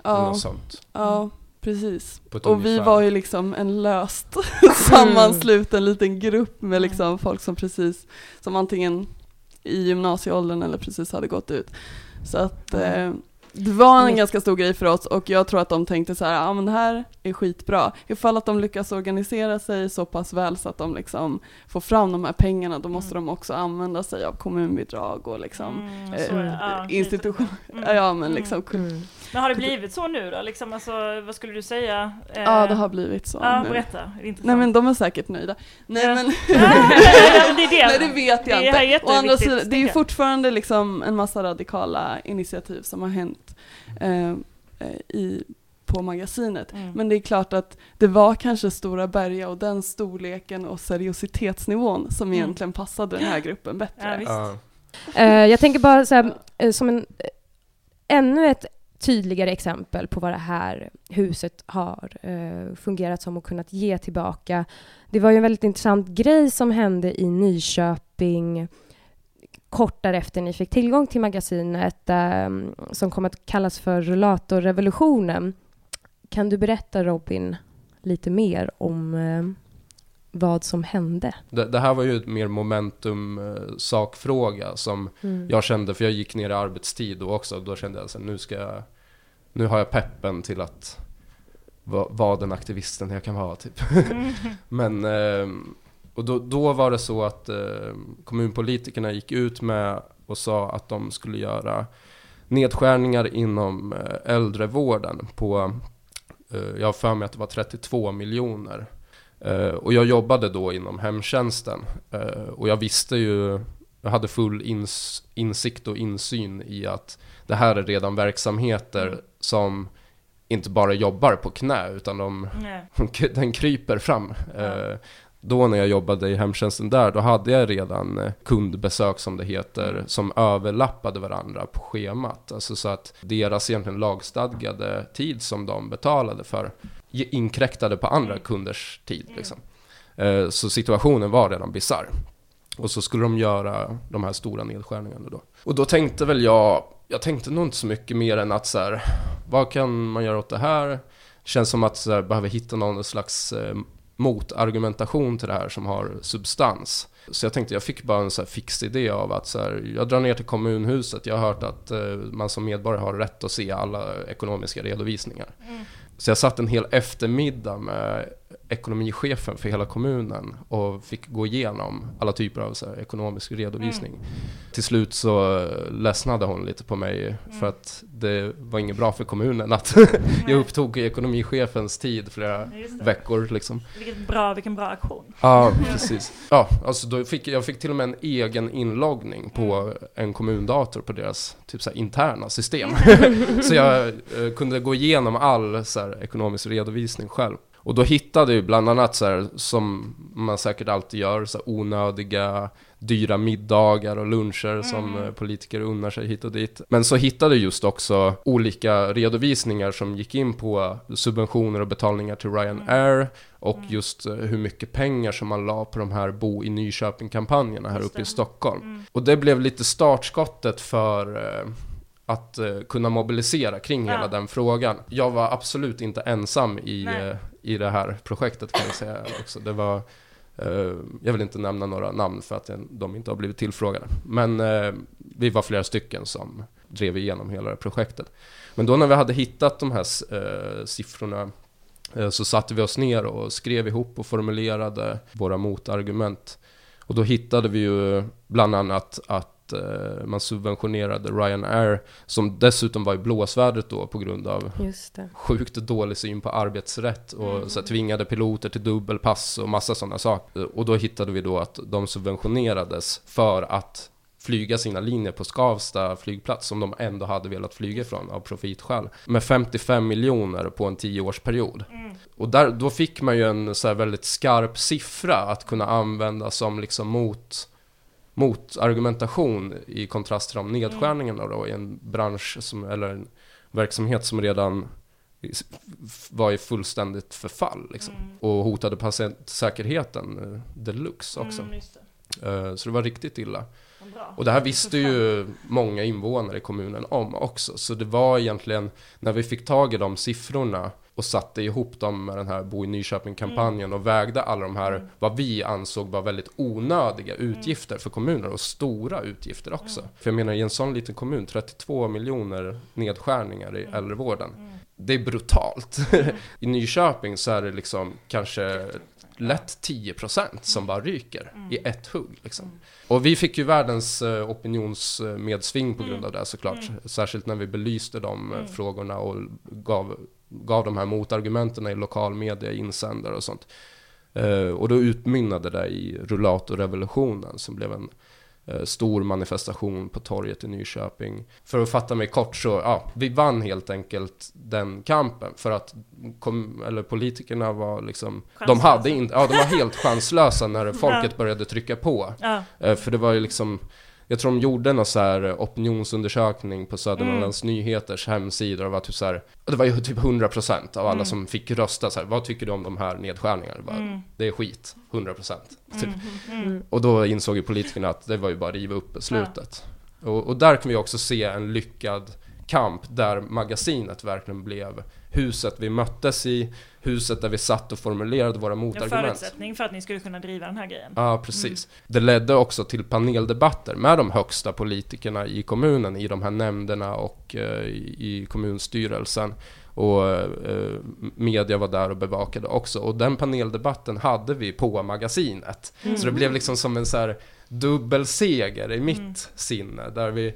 Ja, något sånt. ja precis. Och vi ungefär. var ju liksom en löst sammansluten liten grupp med liksom folk som precis, som antingen i gymnasieåldern eller precis hade gått ut. Så att eh, det var en Mm. ganska stor grej för oss och jag tror att de tänkte så här, ja men det här är skitbra. Ifall att de lyckas organisera sig så pass väl så att de liksom får fram de här pengarna, då måste Mm. de också använda sig av kommunbidrag och liksom Mm, eh, är det. Ja, institution. Mm. Ja men liksom, Mm. Men har det blivit så nu då? Liksom, alltså, vad skulle du säga? Eh, ja det har blivit så Ja, nu. berätta. Nej men de är säkert nöjda. Nej Ja. men det är det. Nej det vet jag Det är inte. Å andra sidan, det är ju fortfarande liksom en massa radikala initiativ som har hänt eh, eh, i, på magasinet. Mm. Men det är klart att det var kanske Stora Berga och den storleken och seriositetsnivån som Mm. egentligen passade den här gruppen Ja, bättre. visst. Ja. Eh, jag tänker bara så här, eh, som en, ännu ett tydligare exempel på vad det här huset har eh, fungerat som och kunnat ge tillbaka. Det var ju en väldigt intressant grej som hände i Nyköping kort därefter ni fick tillgång till magasinet eh, som kom att kallas för rullatorrevolutionen. Kan du berätta Robin lite mer om eh, vad som hände. Det, det här var ju ett mer momentum eh, sakfråga som Mm. jag kände, för jag gick ner i arbetstid då också, då kände jag så här, nu ska jag, nu har jag peppen till att va- vara den aktivisten jag kan vara typ. Men, ehm, och då, då var det så att eh, kommunpolitikerna gick ut med och sa att de skulle göra nedskärningar inom eh, äldrevården på, eh, jag har för mig att det var 32 miljoner. Eh, och jag jobbade då inom hemtjänsten eh, och jag visste ju, jag hade full ins, insikt och insyn i att det här är redan verksamheter som inte bara jobbar på knä utan de den kryper fram. Ja. Eh, Då när jag jobbade i hemtjänsten där, då hade jag redan kundbesök som det heter, som överlappade varandra på schemat. Alltså så att deras egentligen lagstadgade tid som de betalade för inkräktade på andra kunders tid. Liksom. Eh, Så situationen var redan bisarr. Och så skulle de göra de här stora nedskärningarna då. Och då tänkte väl jag, jag tänkte nog inte så mycket mer än att så här, vad kan man göra åt det här? Känns som att så här, behöver hitta någon slags eh, motargumentation till det här som har substans. Så jag tänkte, jag fick bara en så fix idé av att så här, jag drar ner till kommunhuset. Jag har hört att eh, man som medborgare har rätt att se alla ekonomiska redovisningar. Så jag satt en hel eftermiddag med ekonomichefen för hela kommunen och fick gå igenom alla typer av så här, ekonomisk redovisning. Till slut så ledsnade hon lite på mig för att det var inget bra för kommunen att jag upptog ekonomichefens tid flera veckor liksom. Vilket bra, vilken bra aktion. Ja, precis. Ja, alltså då fick jag fick till och med en egen inloggning på en kommundator på deras typ så här, interna system. så jag eh, kunde gå igenom all så här, ekonomisk redovisning själv. Och då hittade jag bland annat så här, som man säkert alltid gör, så här, onödiga dyra middagar och luncher som eh, politiker unnar sig hit och dit. Men så hittade just också olika redovisningar som gick in på subventioner och betalningar till Ryanair och just eh, hur mycket pengar som man la på de här Bo i Nyköping-kampanjerna här uppe i Stockholm. Mm. Och det blev lite startskottet för eh, att eh, kunna mobilisera kring Ja. hela den frågan. Jag var absolut inte ensam i, Nej. eh, i det här projektet kan jag säga också. Det var, eh, jag vill inte nämna några namn för att de inte har blivit tillfrågade. Men vi var flera stycken som drev igenom hela det projektet. Men då när vi hade hittat de här siffrorna så satte vi oss ner och skrev ihop och formulerade våra motargument. Och då hittade vi ju bland annat att eh, man subventionerade Ryanair, som dessutom var i blåsvädret då på grund av sjukt dålig syn på arbetsrätt och så här, tvingade piloter till dubbelpass och massa sådana saker. Och då hittade vi då att de subventionerades för att flyga sina linjer på Skavsta flygplats som de ändå hade velat flyga ifrån av profitskäl. Med 55 miljoner på en tioårsperiod. Och där, då fick man ju en så väldigt skarp siffra att kunna använda som liksom mot mot argumentation i kontrast till de nedskärningarna då i en bransch som, eller en verksamhet som redan var i fullständigt förfall liksom. och hotade patientsäkerheten eh, deluxe också. Mm, det. Eh, Så det var riktigt illa. Bra. Och det här visste ju många invånare i kommunen om också. Så det var egentligen, när vi fick tag i de siffrorna och satte ihop dem med den här Bo i Nyköping-kampanjen och vägde alla de här, vad vi ansåg var väldigt onödiga utgifter för kommuner och stora utgifter också. För jag menar, i en sån liten kommun, 32 miljoner nedskärningar i äldrevården. Det är brutalt. I Nyköping så är det liksom kanske lätt 10% som bara ryker i ett hugg. Liksom. Och vi fick ju världens eh, opinionsmedsving på grund av det såklart. Särskilt när vi belyste de eh, frågorna och gav, gav de här motargumenten i lokal media, insändare och sånt. Eh, och då utmynnade det i rullatorrevolutionen som blev en eh, stor manifestation på torget i Nyköping. För att fatta mig kort så, ja, vi vann helt enkelt den kampen för att kom, eller politikerna var liksom, de hade inte, ja de var helt chanslösa när folket började trycka på. Ja, Eh, För det var ju liksom jag tror de gjorde någon så här opinionsundersökning på Södermanlands Nyheters hemsida. Det var typ så här, det var ju typ 100% av alla som fick rösta så här, vad tycker du om de här nedskärningarna? Det, bara, det är skit, 100% typ. Och då insåg ju politikerna att det var ju bara att riva upp beslutet. Och, och där kan vi också se en lyckad kamp där magasinet verkligen blev huset vi möttes i, huset där vi satt och formulerade våra En motargument. förutsättning för att ni skulle kunna driva den här grejen. Ja, precis. Det ledde också till paneldebatter med de högsta politikerna i kommunen, i de här nämnderna och eh, i kommunstyrelsen. Och eh, media var där och bevakade också. Och den paneldebatten hade vi på magasinet. Mm. Så det blev liksom som en så här dubbelseger i mitt Mm. sinne. Där vi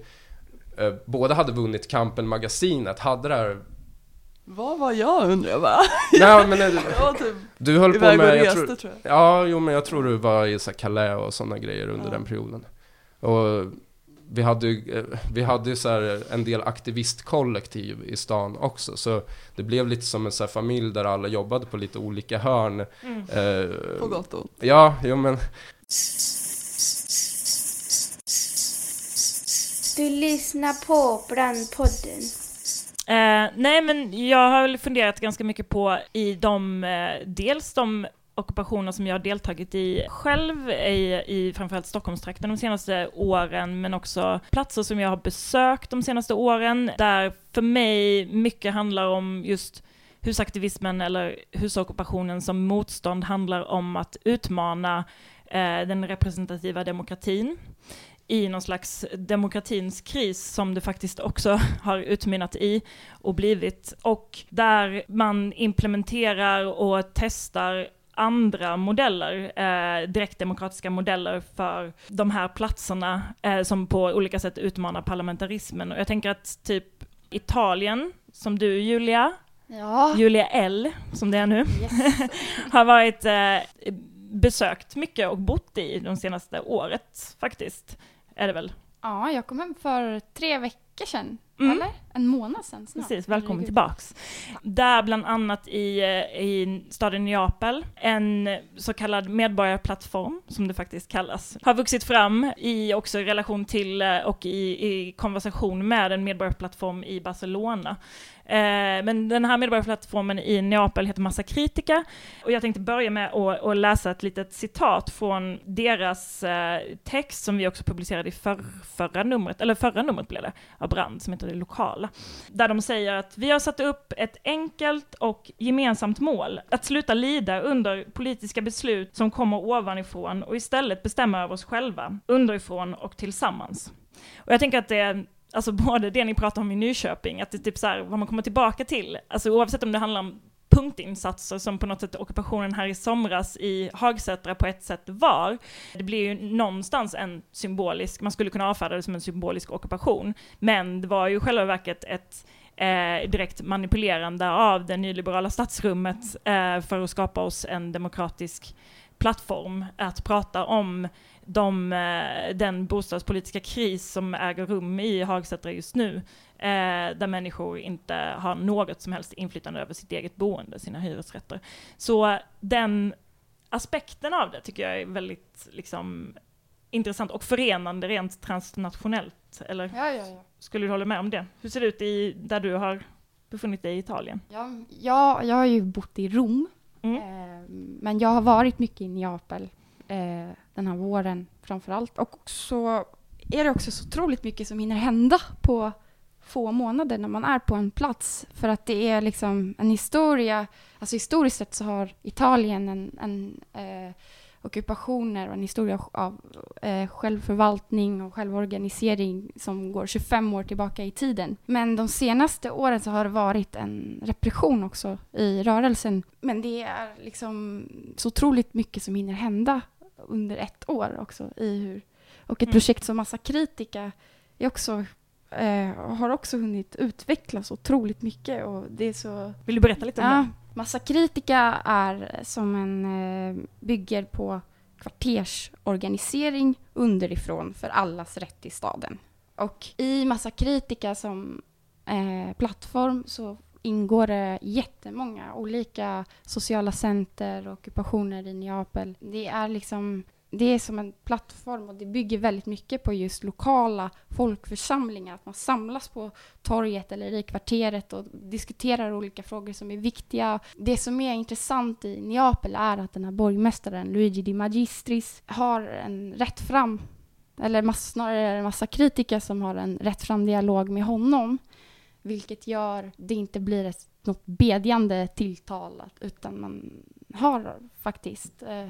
eh, båda hade vunnit kampen magasinet, hade det här... Vad var jag undrar jag bara? Nej, men, Jag var typ du höll på iväg och med... Jag reste tror, tror jag. Ja, jo men jag tror du var i så Calais och sådana grejer under Ja. den perioden. Och vi hade ju, eh, vi hade ju så här en del aktivistkollektiv i stan också, så det blev lite som en så här familj där alla jobbade på lite olika hörn. Mm. Eh, På gott och ont. Ja, jo men Du lyssnar på Brandpodden. Eh, nej, men jag har väl funderat ganska mycket på i de, eh, dels de ockupationer som jag har deltagit i själv i, i framförallt Stockholmstrakten de senaste åren, men också platser som jag har besökt de senaste åren, där för mig mycket handlar om just husaktivismen eller husockupationen som motstånd handlar om att utmana eh, den representativa demokratin i någon slags demokratins kris som det faktiskt också har utmynnat i och blivit. Och där man implementerar och testar andra modeller, eh, direktdemokratiska modeller för de här platserna eh, som på olika sätt utmanar parlamentarismen. Och jag tänker att typ Italien, som du Julia, Ja. Julia L, som det är nu, Yes. har varit eh, besökt mycket och bott i de senaste året faktiskt. Är det väl? ja, jag kom hem för tre veckor sedan. Mm. Eller? En månad sedan snart. Precis, välkommen tillbaks. Där bland annat i, eh, i staden Neapel, en så kallad medborgarplattform, som det faktiskt kallas, har vuxit fram i också relation till eh, och i, i konversation med en medborgarplattform i Barcelona. Eh, men den här medborgarplattformen i Neapel heter Massa Kritika och jag tänkte börja med att, att läsa ett litet citat från deras eh, text som vi också publicerade i för, förra numret, eller förra numret blev det, av Brand, som heter Det Lokala. Där de säger att vi har satt upp ett enkelt och gemensamt mål, att sluta lida under politiska beslut som kommer ovanifrån och istället bestämma över oss själva, underifrån och tillsammans. Och jag tänker att det Alltså både det ni pratar om i Nyköping, att det är typ så här, vad man kommer tillbaka till, alltså oavsett om det handlar om punktinsatser som på något sätt ockupationen här i somras i Hagsätra på ett sätt var. Det blir ju någonstans en symbolisk, man skulle kunna avfärda det som en symbolisk ockupation, men det var ju i själva verket ett eh, direkt manipulerande av det nyliberala statsrummet eh, för att skapa oss en demokratisk plattform att prata om de, eh, den bostadspolitiska kris som äger rum i Hagsätra just nu, eh, där människor inte har något som helst inflytande över sitt eget boende, sina hyresrätter. Så den aspekten av det tycker jag är väldigt liksom, intressant och förenande rent transnationellt. Eller Ja, ja, ja. skulle du hålla med om det? Hur ser det ut i, där du har befunnit dig i Italien? Ja, jag, jag har ju bott i Rom. Mm. Eh, men jag har varit mycket i Neapel eh, den här våren framför allt. Och så är det också så otroligt mycket som hinner hända på få månader när man är på en plats. För att det är liksom en historia, alltså historiskt sett så har Italien en, en eh, ockupationer och en historia av eh, självförvaltning och självorganisering som går 25 år tillbaka i tiden. Men de senaste åren så har det varit en repression också i rörelsen. Men det är liksom så otroligt mycket som hinner hända under ett år också i hur och ett Mm. projekt som Massa Kritika är också, eh, har också hunnit utvecklas otroligt mycket och det är så Vill du berätta lite om Ja, det? Massa Kritika är som en, eh, bygger på kvartersorganisering underifrån för allas rätt i staden. Och i Massa Kritika som eh, plattform så ingår det jättemånga olika sociala center och ockupationer i Neapel. Det är liksom det är som en plattform och det bygger väldigt mycket på just lokala folkförsamlingar. Att man samlas på torget eller i kvarteret och diskuterar olika frågor som är viktiga. Det som är intressant i Neapel är att den här borgmästaren Luigi Di Magistris har en rätt fram, eller mass, snarare en massa kritiker som har en rätt fram dialog med honom vilket gör det inte blir ett, något bedjande tilltal utan man har faktiskt eh,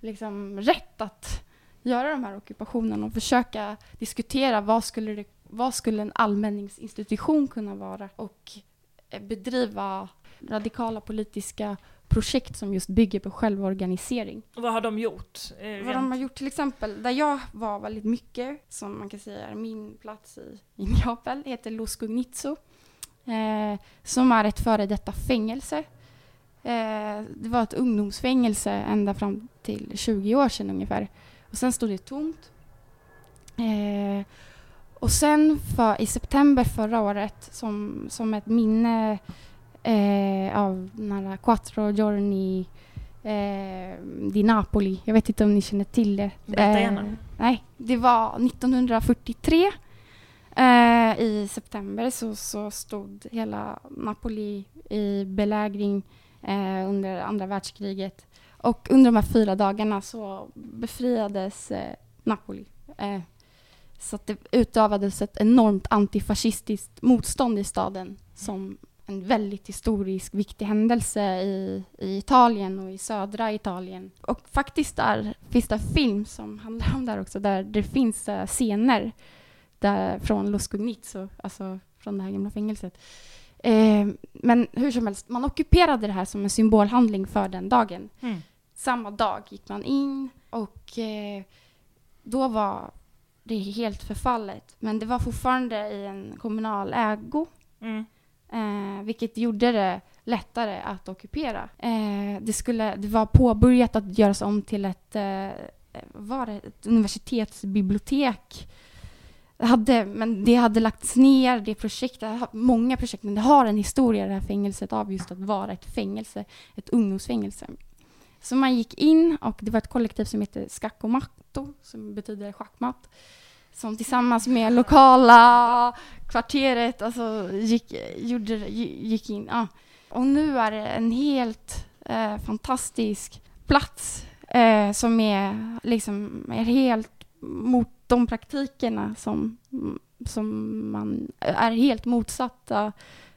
liksom rätt att göra de här ockupationerna och försöka diskutera vad skulle, det, vad skulle en allmänningsinstitution kunna vara och eh, bedriva radikala politiska projekt som just bygger på självorganisering. Vad har de gjort? Eh, Vad de har gjort till exempel, där jag var väldigt mycket, som man kan säga är min plats i, i Neapel, heter Los Gugnizzo. Eh, som är ett före detta fängelse. Eh, det var ett ungdomsfängelse ända fram till 20 år sedan ungefär. Och sen stod det tomt. Eh, och sen för, i september förra året, som, som ett minne eh, av här Quattro Giorni eh, di Napoli. Jag vet inte om ni känner till det. Berätta gärna. Eh, nej, det var 1943. Eh, I september så, så stod hela Napoli i belägring eh, under andra världskriget. Och under de här fyra dagarna så befriades eh, Napoli. Eh, så att det utövades ett enormt antifascistiskt motstånd i staden som en väldigt historisk viktig händelse i, i Italien och i södra Italien. Och faktiskt där finns det film som handlar om det här också, där det finns eh, scener där, från Los Gugnizzo, alltså från det här gamla fängelset. Eh, men hur som helst, man ockuperade det här som en symbolhandling för den dagen. Mm. Samma dag gick man in och eh, då var det helt förfallet. Men det var fortfarande i en kommunal ägo. Mm. Eh, vilket gjorde det lättare att ockupera. Eh, det, skulle, det var påbörjat att göras om till ett, eh, var det, ett universitetsbibliotek. Det hade, men det hade lagts ner, det projektet, många projekt, men det har en historia det här fängelset av just att vara ett fängelse, ett ungdomsfängelse. Så man gick in och det var ett kollektiv som heter Skakomatto, som betyder schackmatt, som tillsammans med lokala kvarteret alltså, gick, gjorde, gick in. Ja. Och nu är det en helt eh, fantastisk plats eh, som är, liksom, är helt mot de praktikerna som, som man är helt motsatta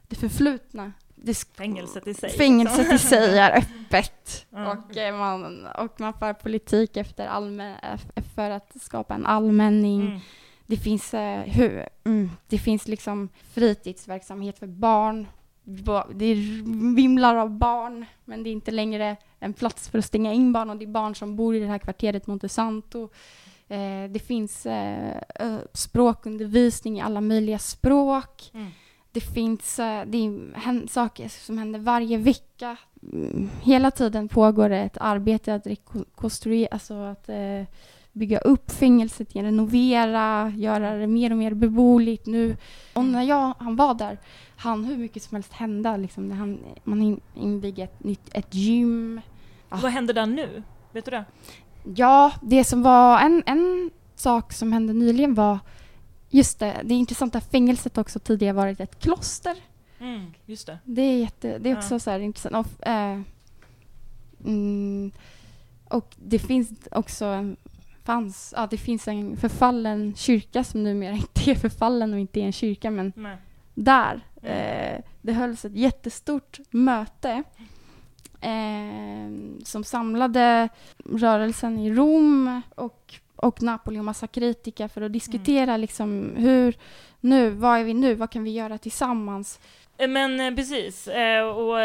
det förflutna. Det sk- Fängelset i sig. Fängelset i sig är öppet Ja. och, eh, man, och man för politik efter allmän, eh, för att skapa en allmänning. Mm. Det finns, eh, hur, mm, det finns liksom fritidsverksamhet för barn. Ba- Det vimlar av barn, men det är inte längre en plats för att stänga in barn och det är barn som bor i det här kvarteret Montesanto. Eh, det finns eh, språkundervisning i alla möjliga språk. Mm. Det finns eh, det är saker som händer varje vecka. Mm, Hela tiden pågår det ett arbete att rekonstruera, alltså att eh, bygga upp fängelset, renovera, göra det mer och mer beboeligt nu. Och när jag, han var där, han hur mycket som helst hända. Liksom, när han, man in, invigde ett nytt ett gym. Vad händer där nu? Vet du det? Ja, det som var en, en sak som hände nyligen var Just det, det är intressant att fängelset också tidigare varit ett kloster. Mm, just det. Det är, jätte, det är också Ja. så intressant. Och, mm, och det finns också fanns, ja, det finns en förfallen kyrka som numera inte är förfallen och inte är en kyrka, men Nej. där. Mm. Eh, det hölls ett jättestort möte eh, som samlade rörelsen i Rom och, och Napoli och massa kritiker för att diskutera liksom hur nu, vad är vi nu, vad kan vi göra tillsammans? Eh, Men eh, precis, eh, och,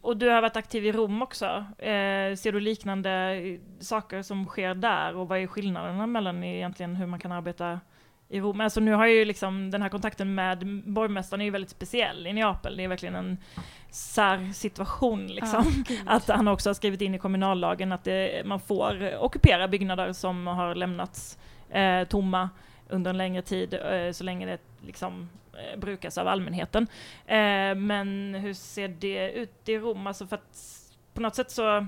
och du har varit aktiv i Rom också. Ser du liknande saker som sker där och vad är skillnaderna mellan egentligen hur man kan arbeta i Rom? Alltså nu har ju liksom den här kontakten med borgmästaren är ju väldigt speciell i Neapel. Det är verkligen en särsituation liksom. Gud. Att han också har skrivit in i kommunallagen att det, man får ockupera byggnader som har lämnats eh, tomma under en längre tid, eh, så länge det liksom eh, brukas av allmänheten. Eh, men hur ser det ut i Rom? Alltså för att på något sätt så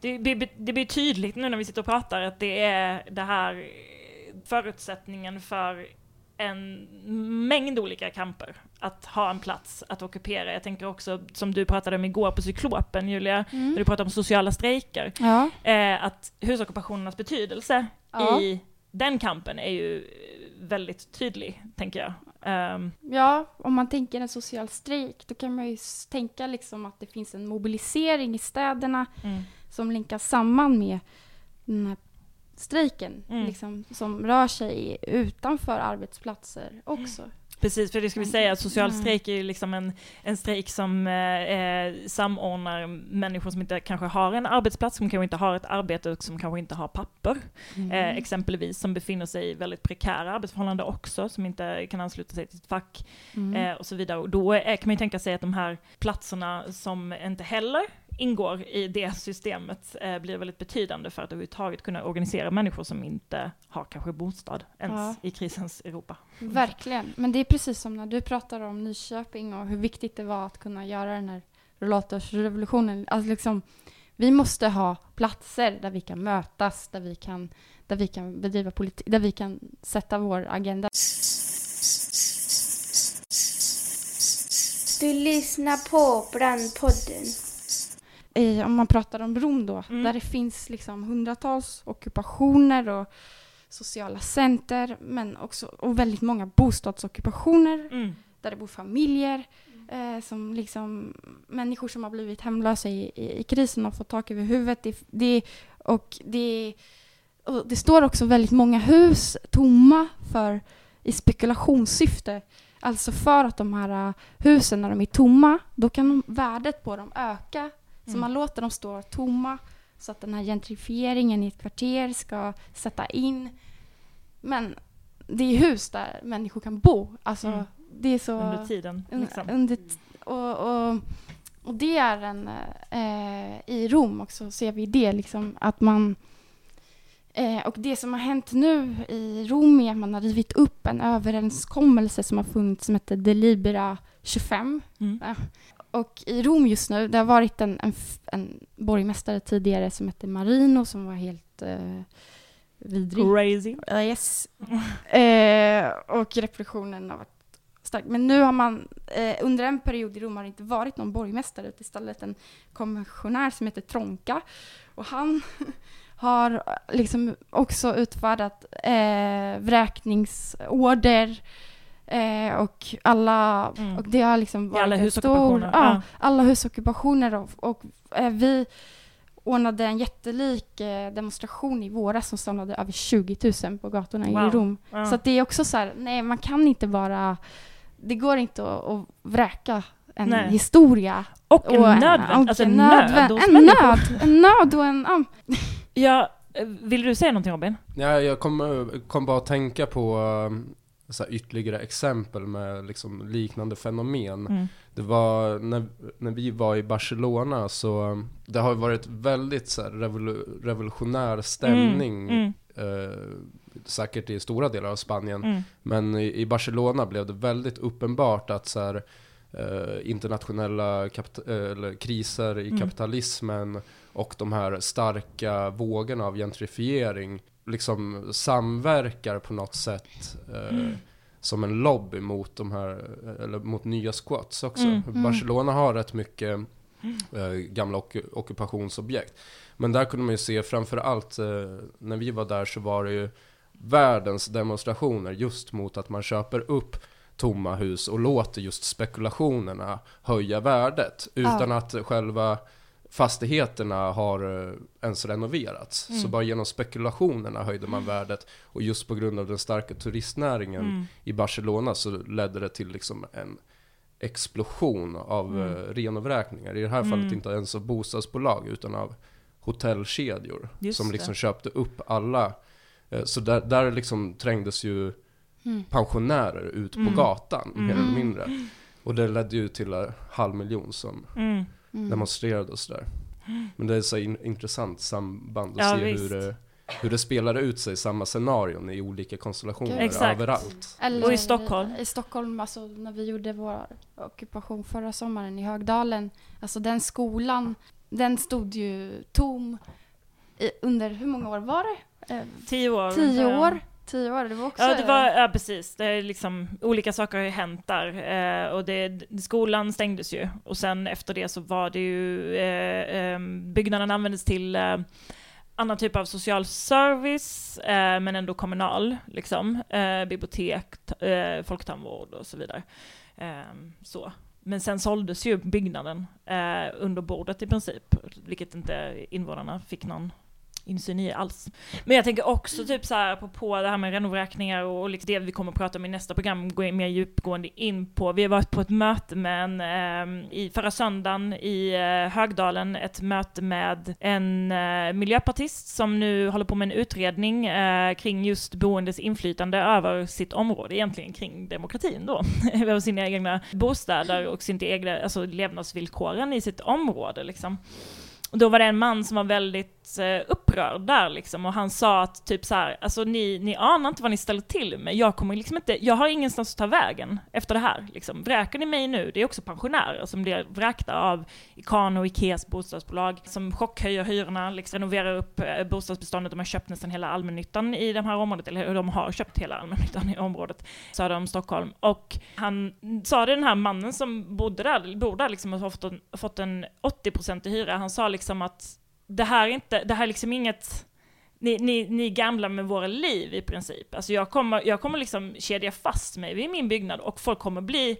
det, det, det blir tydligt nu när vi sitter och pratar att det är det här förutsättningen för en mängd olika kamper att ha en plats att ockupera. Jag tänker också, som du pratade om igår på Cyklopen, Julia, Mm. när du pratade om sociala strejker, Ja. eh, att husockupationernas betydelse Ja. i den kampen är ju väldigt tydlig, tänker jag. Ehm, Ja, om man tänker en social strejk, då kan man ju tänka liksom att det finns en mobilisering i städerna mm, som länkas samman med den här strejken, Mm. liksom, som rör sig utanför arbetsplatser också. Precis, för det ska vi säga, att social Mm. strejk är ju liksom en, en strejk som eh, eh, samordnar människor som inte kanske har en arbetsplats, som kanske inte har ett arbete och som kanske inte har papper. Mm. Eh, exempelvis, som befinner sig i väldigt prekära arbetsförhållanden också, som inte kan ansluta sig till ett fack Mm. eh, och så vidare. Och då eh, kan man ju tänka sig att de här platserna som inte heller ingår i det systemet eh, blir väldigt betydande för att överhuvudtaget kunna organisera människor som inte har kanske bostad ens Ja. i krisens Europa. Verkligen. Men det är precis som när du pratar om Nyköping och hur viktigt det var att kunna göra den här rullatorsrevolutionen. Alltså liksom, vi måste ha platser där vi kan mötas, där vi kan, där vi kan bedriva politik, där vi kan sätta vår agenda. Du lyssnar på Brandpodden. I, om man pratar om Rom då, Mm. där det finns liksom hundratals ockupationer och sociala center, men också och väldigt många bostadsockupationer Mm. där det bor familjer, eh, som liksom, människor som har blivit hemlösa i, i, i krisen och fått tak över huvudet. Det, det, och, det, och det står också väldigt många hus tomma för, i spekulationssyfte. Alltså för att de här eh, husen, när de är tomma, då kan de, värdet på dem öka. Så man låter dem stå tomma så att den här gentrifieringen i ett kvarter ska sätta in. Men det är hus där människor kan bo. Alltså, Mm. det är så... Under tiden. Liksom. under och, och, och det är en... Eh, I Rom också ser vi det, liksom, att man... Eh, och det som har hänt nu i Rom är att man har rivit upp en överenskommelse som har funnits som heter Delibera 25. Mm. Ja. Och i Rom just nu, det har varit en, en, en borgmästare tidigare som hette Marino som var helt eh, vidrig. Crazy. Ja, yes. Eh, och repressionen har varit stark. Men nu har man, eh, under en period i Rom har det inte varit någon borgmästare, utan istället en kommissionär som heter Tronka. Och han har liksom också utfärdat eh, vräkningsorder eh, och alla, Mm. och det har liksom I varit alla en husockupationer, Stor, ja, ja. alla husockupationer och, och eh, vi ordnade en jättelik eh, demonstration i våras som samlade över 20 000 på gatorna i Wow. Rom. Ja. Så att det är också så här, nej man kan inte bara, det går inte att, att vräka en Nej. historia. och en och nödvänd, och alltså en en nöd En nöd, en nöd och en... ja. Ja, eh, vill du säga någonting Robin? Ja, jag kom, kom bara att tänka på um, så ytterligare exempel med liksom, liknande fenomen. Mm. Det var när, när vi var i Barcelona så det har varit väldigt så här, revolu revolutionär stämning. Mm. Eh, säkert i stora delar av Spanien. Mm. Men i, i Barcelona blev det väldigt uppenbart att så här, eh, internationella kapita- eh, kriser i Mm. kapitalismen och de här starka vågorna av gentrifiering liksom samverkar på något sätt eh, Mm. som en lobby mot de här, eh, eller mot nya squats också. Mm. Mm. Barcelona har rätt mycket eh, gamla ock- ockupationsobjekt. Men där kunde man ju se framför allt eh, när vi var där så var det ju världens demonstrationer just mot att man köper upp tomma hus och låter just spekulationerna höja värdet utan att själva fastigheterna har eh, ens renoverats. Så Mm. bara genom spekulationerna höjde man värdet och just på grund av den starka turistnäringen Mm. i Barcelona så ledde det till liksom en explosion av Mm. eh, renovräkningar. I det här fallet Mm. inte ens av bostadsbolag utan av hotellkedjor Just som det. liksom köpte upp alla. Eh, så där, där liksom trängdes ju Mm. pensionärer ut på Mm. gatan mer eller mindre. Och det ledde ju till en halv miljon som Mm. Demonstrerade och sådär. Men det är så in, intressant samband att Ja, se visst. hur det, hur det spelar ut sig, samma scenarion i olika konstellationer Exakt. överallt. Eller Och i Stockholm? I Stockholm, alltså när vi gjorde vår ockupation förra sommaren i Högdalen, alltså den skolan, den stod ju tom i, under, hur många år var det? Eh, Tio år. tio ja. år? Tio år, det var också... Ja, det var, ja precis. Det är liksom, olika saker har ju hänt där. Eh, och det, skolan stängdes ju. Och sen efter det så var det ju, eh, eh, byggnaden användes till eh, annan typ av social service, eh, men ändå kommunal, liksom. Eh, bibliotek, eh, folktandvård och så vidare. Eh, så. Men sen såldes ju byggnaden eh, under bordet i princip, vilket inte invånarna fick någon insyn i alls. Men jag tänker också typ så här på, det här med renovräkningar och, och liksom det vi kommer att prata om i nästa program, gå in mer djupgående in på. Vi har varit på ett möte med en, eh, i förra söndagen i eh, Högdalen, ett möte med en eh, miljöpartist som nu håller på med en utredning eh, kring just boendes inflytande över sitt område, egentligen kring demokratin då, över sina egna bostäder och sina egna, alltså levnadsvillkoren i sitt område liksom. Och då var det en man som var väldigt eh, upprörd där liksom, och han sa att typ så här, alltså ni, ni anar inte vad ni ställer till med. Jag kommer liksom inte, jag har ingenstans att ta vägen efter det här. Liksom. Vräker ni mig nu, det är också pensionärer som blir vräkta av Ikano och Ikeas bostadsbolag som chockhöjer hyrorna, liksom renoverar upp eh, bostadsbeståndet. De har köpt nästan hela allmännyttan i det här området, eller de har köpt hela allmännyttan i området söder om Stockholm. Och han sa det den här mannen som bodde där, bor där liksom och har fått en, fått en 80% i hyra, han sa liksom att det här är inte, det här är liksom inget, ni, ni, ni är gamla med våra liv i princip. Alltså jag kommer, jag kommer liksom kedja fast mig vid min byggnad och folk kommer bli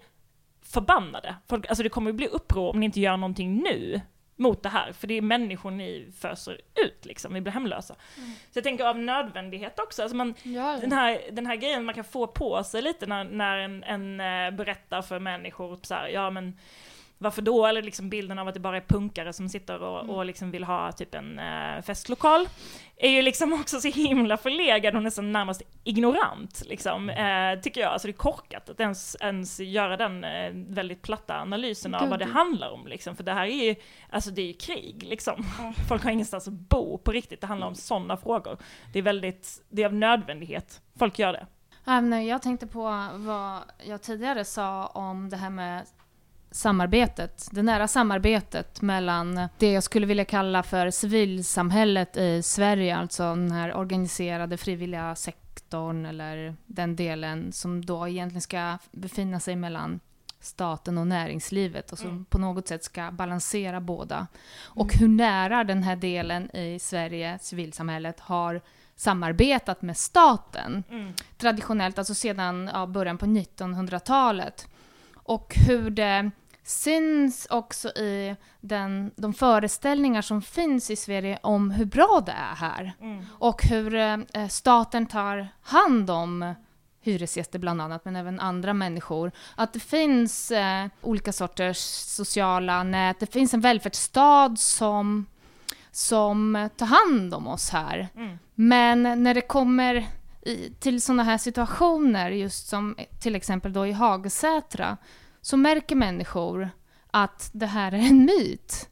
förbannade. Folk, alltså det kommer bli uppror om ni inte gör någonting nu mot det här, för det är människor ni föser ut liksom, vi blir hemlösa. Så jag tänker av nödvändighet också, alltså man, Ja, den här, den här grejen man kan få på sig lite när, när en, en eh, berättar för människor så här, ja men varför då? Eller liksom bilden av att det bara är punkare som sitter och, och liksom vill ha typ en eh, festlokal. Är ju liksom också så himla förlegad och nästan närmast ignorant, liksom, eh, tycker jag. Alltså det är korkat att ens, ens göra den eh, väldigt platta analysen av Gud. vad det handlar om, liksom. För det här är ju, alltså det är ju krig, liksom. Folk har ingenstans att bo på riktigt, det handlar om sådana frågor. Det är väldigt, det är av nödvändighet folk gör det. Jag tänkte på vad jag tidigare sa om det här med samarbetet, det nära samarbetet mellan det jag skulle vilja kalla för civilsamhället i Sverige, alltså den här organiserade frivilliga sektorn eller den delen som då egentligen ska befinna sig mellan staten och näringslivet och som Mm. på något sätt ska balansera båda. Och hur nära den här delen i Sverige, civilsamhället, har samarbetat med staten Mm. traditionellt, alltså sedan ja, början på 1900-talet. Och hur det syns också i den, de föreställningar som finns i Sverige om hur bra det är här. Mm. Och hur eh, staten tar hand om hyresgäster bland annat, men även andra människor. Att det finns eh, olika sorters sociala nät, det finns en välfärdsstat som, som tar hand om oss här. Mm. Men när det kommer i, till sådana här situationer, just som till exempel då i Hagsätra, så märker människor att det här är en myt.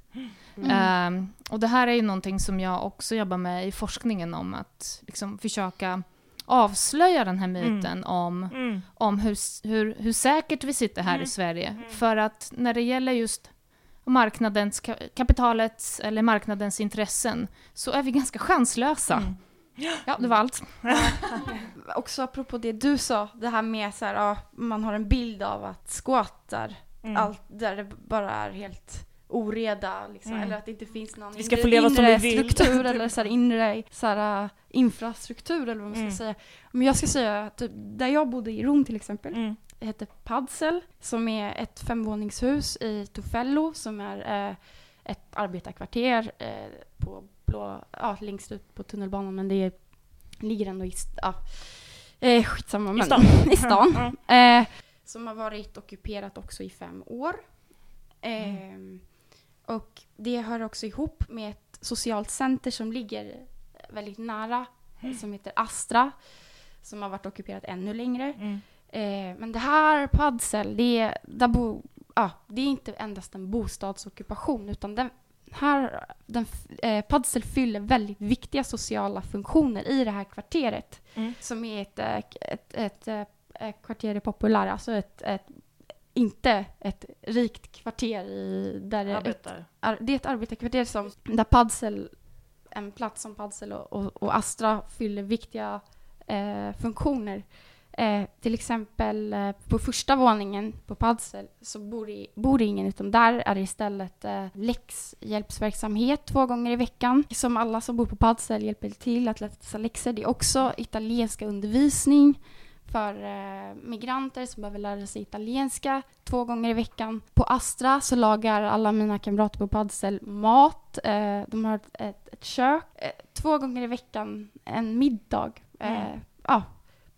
Ehm, och det här är ju någonting som jag också jobbar med i forskningen om att liksom försöka avslöja den här myten om, Mm. om hur, hur, hur säkert vi sitter här Mm. i Sverige. För att när det gäller just marknadens, ka- kapitalets eller marknadens intressen så är vi ganska chanslösa. Ja, det var allt. Också apropå det du sa, det här med så här, ja, man har en bild av att squattar, Mm. allt där det bara är helt oreda, liksom, Mm. eller att det inte finns någon Vi ska inre, få leva som vi vill. struktur eller så här, inre så här, äh, infrastruktur eller vad man ska Mm. säga. Men jag ska säga, typ, där jag bodde i Rom till exempel, Mm. det heter Padsel, som är ett femvåningshus i Tufello som är eh, ett arbetarkvarter eh, på blå, ja, längst ut på tunnelbanan, men det är, ligger ändå i, ja, eh, skitsamma, men, stan. i stan. Mm. Eh, som har varit ockuperat också i fem år. Eh, Och det hör också ihop med ett socialt center som ligger väldigt nära, som heter Astra, som har varit ockuperat ännu längre. Mm. Eh, men det här Padsel, det är, där bo, ja, det är inte endast en bostadsockupation utan den, här, den, eh, Padsel fyller väldigt viktiga sociala funktioner i det här kvarteret. Mm. Som är ett, eh, k- ett, ett, eh, ett kvarter populär, alltså ett, ett, inte ett rikt kvarter i, där det, ett, Arbetar. ar, det är ett arbetarkvarter som, där Padsel, en plats som Padsel och, och, och Astra fyller viktiga eh, funktioner. Eh, till exempel eh, på första våningen på Padsel så bor det, bor ingen utan där är det istället eh, läxhjälpsverksamhet två gånger i veckan som alla som bor på Padsel hjälper till att läsa läxor. Det är också italienska undervisning för eh, migranter som behöver lära sig italienska två gånger i veckan. På Astra så lagar alla mina kamrater på Padsel mat. Eh, de har ett, ett, ett kök. Eh, två gånger i veckan en middag. Eh, Mm. ja,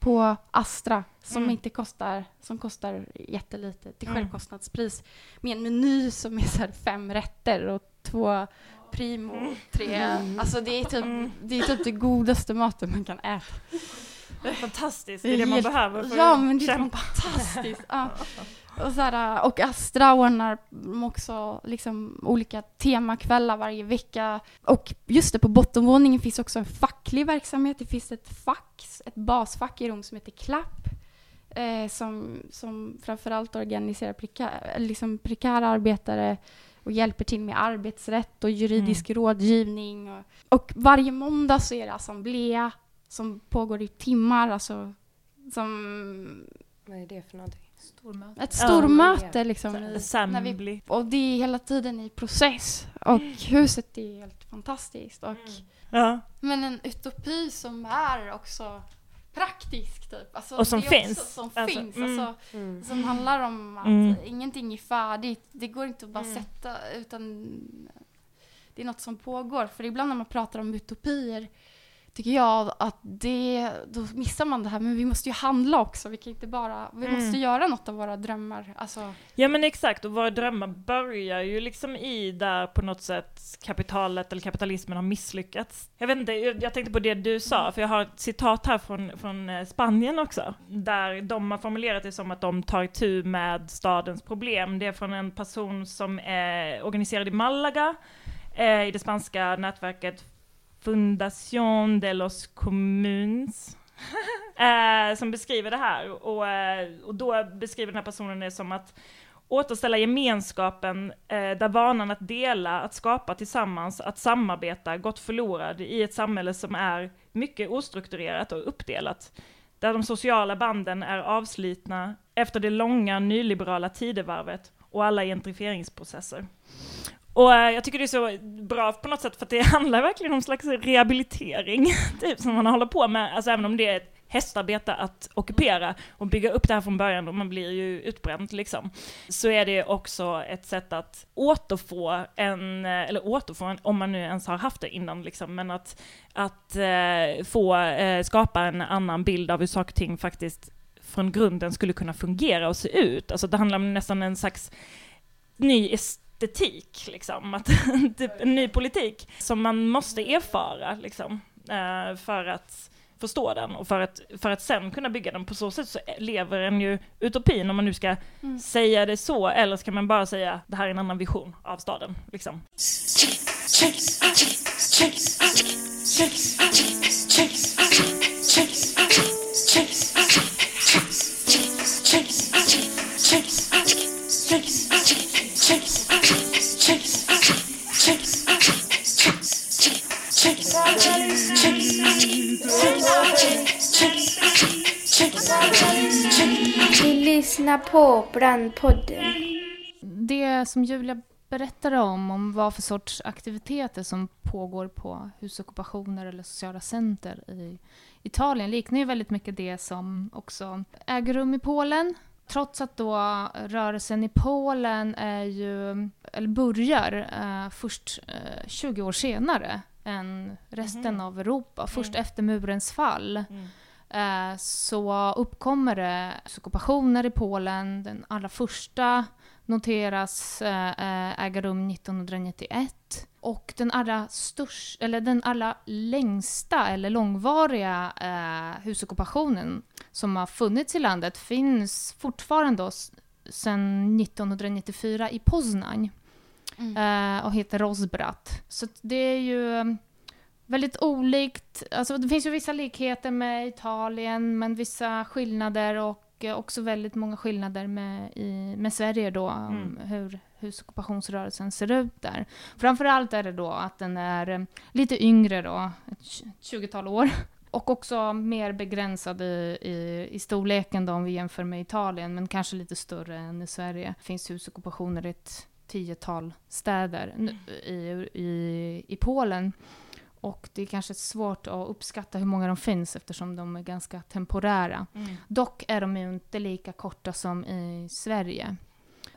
på Astra som Mm. inte kostar, som kostar jättelite till Mm. självkostnadspris. Med en meny som är så fem rätter och två primo, Mm. tre. Alltså det är typ Mm. det, är typ det godaste maten man kan äta. Fantastiskt, det är det man behöver för Ja, men det är kämpa. fantastiskt. Ja. Och, så här, och Astra ordnar också liksom olika temakvällar varje vecka. Och just det, på bottenvåningen finns också en facklig verksamhet. Det finns ett fack, ett basfack i Rom som heter CLAP. Eh, som, som framförallt organiserar prekär, liksom prekära arbetare och hjälper till med arbetsrätt och juridisk rådgivning. Och, och varje måndag så är det assemblea som pågår i timmar. Alltså, som Vad är det för någonting? Stormöte. ett Ja, stormöte liksom. I, när vi, och det är hela tiden i process. Och huset är helt fantastiskt. Och, Ja. Men en utopi som är också praktisk typ. Alltså, Och som det är finns. Också, som Alltså, finns. mm. Alltså, Mm. som handlar om att Mm. ingenting är färdigt. Det går inte att bara Mm. sätta utan det är något som pågår. För ibland när man pratar om utopier tycker jag att det, då missar man det här. Men vi måste ju handla också. Vi kan inte bara, vi Mm. måste göra något av våra drömmar. Alltså, ja men exakt, och våra drömmar börjar ju liksom i där på något sätt kapitalet eller kapitalismen har misslyckats. Jag vet inte, jag tänkte på det du sa, för jag har ett citat här från, från eh, Spanien också, där de har formulerat det som att de tar itu med stadens problem. Det är från en person som är organiserad i Malaga, eh, i det spanska nätverket Fundación de los Comuns. eh, som beskriver det här. Och, eh, och då beskriver den här personen det som att återställa gemenskapen eh, där vanan att dela, att skapa tillsammans, att samarbeta gått förlorad i ett samhälle som är mycket ostrukturerat och uppdelat. Där de sociala banden är avslitna efter det långa nyliberala tidevarvet och alla gentrifieringsprocesser. Och eh, jag tycker det är så bra på något sätt för att det handlar verkligen om slags rehabilitering, typ som man håller på med, alltså även om det är ett hästarbete att ockupera och bygga upp det här från början och man blir ju utbränd liksom. Så är det också ett sätt att återfå en, eh, eller återfå en, om man nu ens har haft det innan liksom, men att, att eh, få eh, skapa en annan bild av hur saker och ting faktiskt från grunden skulle kunna fungera och se ut. Alltså det handlar om nästan en slags ny estetik, liksom. Att, typ en ny politik som man måste erfara, liksom, eh, för att förstå den och för att, för att sen kunna bygga den. På så sätt så lever en ju utopin, om man nu ska Mm. säga det så, eller ska man bara säga det här är en annan vision av staden, liksom. Du lyssnar på Brandpodden. Det som Julia berättade om, om vad för sorts aktiviteter som pågår på husockupationer eller sociala center i Italien liknar ju väldigt mycket det som också äger rum i Polen. Trots att då rörelsen i Polen är ju, eller börjar eh, först eh, 20 år senare än resten Mhm. av Europa, först Mm. efter murens fall eh, så uppkommer det ockupationer i Polen. Den allra första noteras eh, eh, äga rum 1991. Och den allra, störst, eller den allra längsta eller långvariga eh, husockupationen som har funnits i landet finns fortfarande sedan 1994 i Poznań Mm. eh, och heter Rozbrat. Så det är ju eh, väldigt olikt. Alltså det finns ju vissa likheter med Italien, men vissa skillnader och eh, också väldigt många skillnader med, i, med Sverige då, om Mm. hur husockupationsrörelsen ser ut där. Framförallt är det då att den är eh, lite yngre då, ett tj- 20-tal år. och också mer begränsad i, i, i storleken då om vi jämför med Italien, men kanske lite större än i Sverige. Det finns husockupationer i ett tiotal städer i, i, i Polen. Och det är kanske svårt att uppskatta hur många de finns eftersom de är ganska temporära. Mm. Dock är de ju inte lika korta som i Sverige.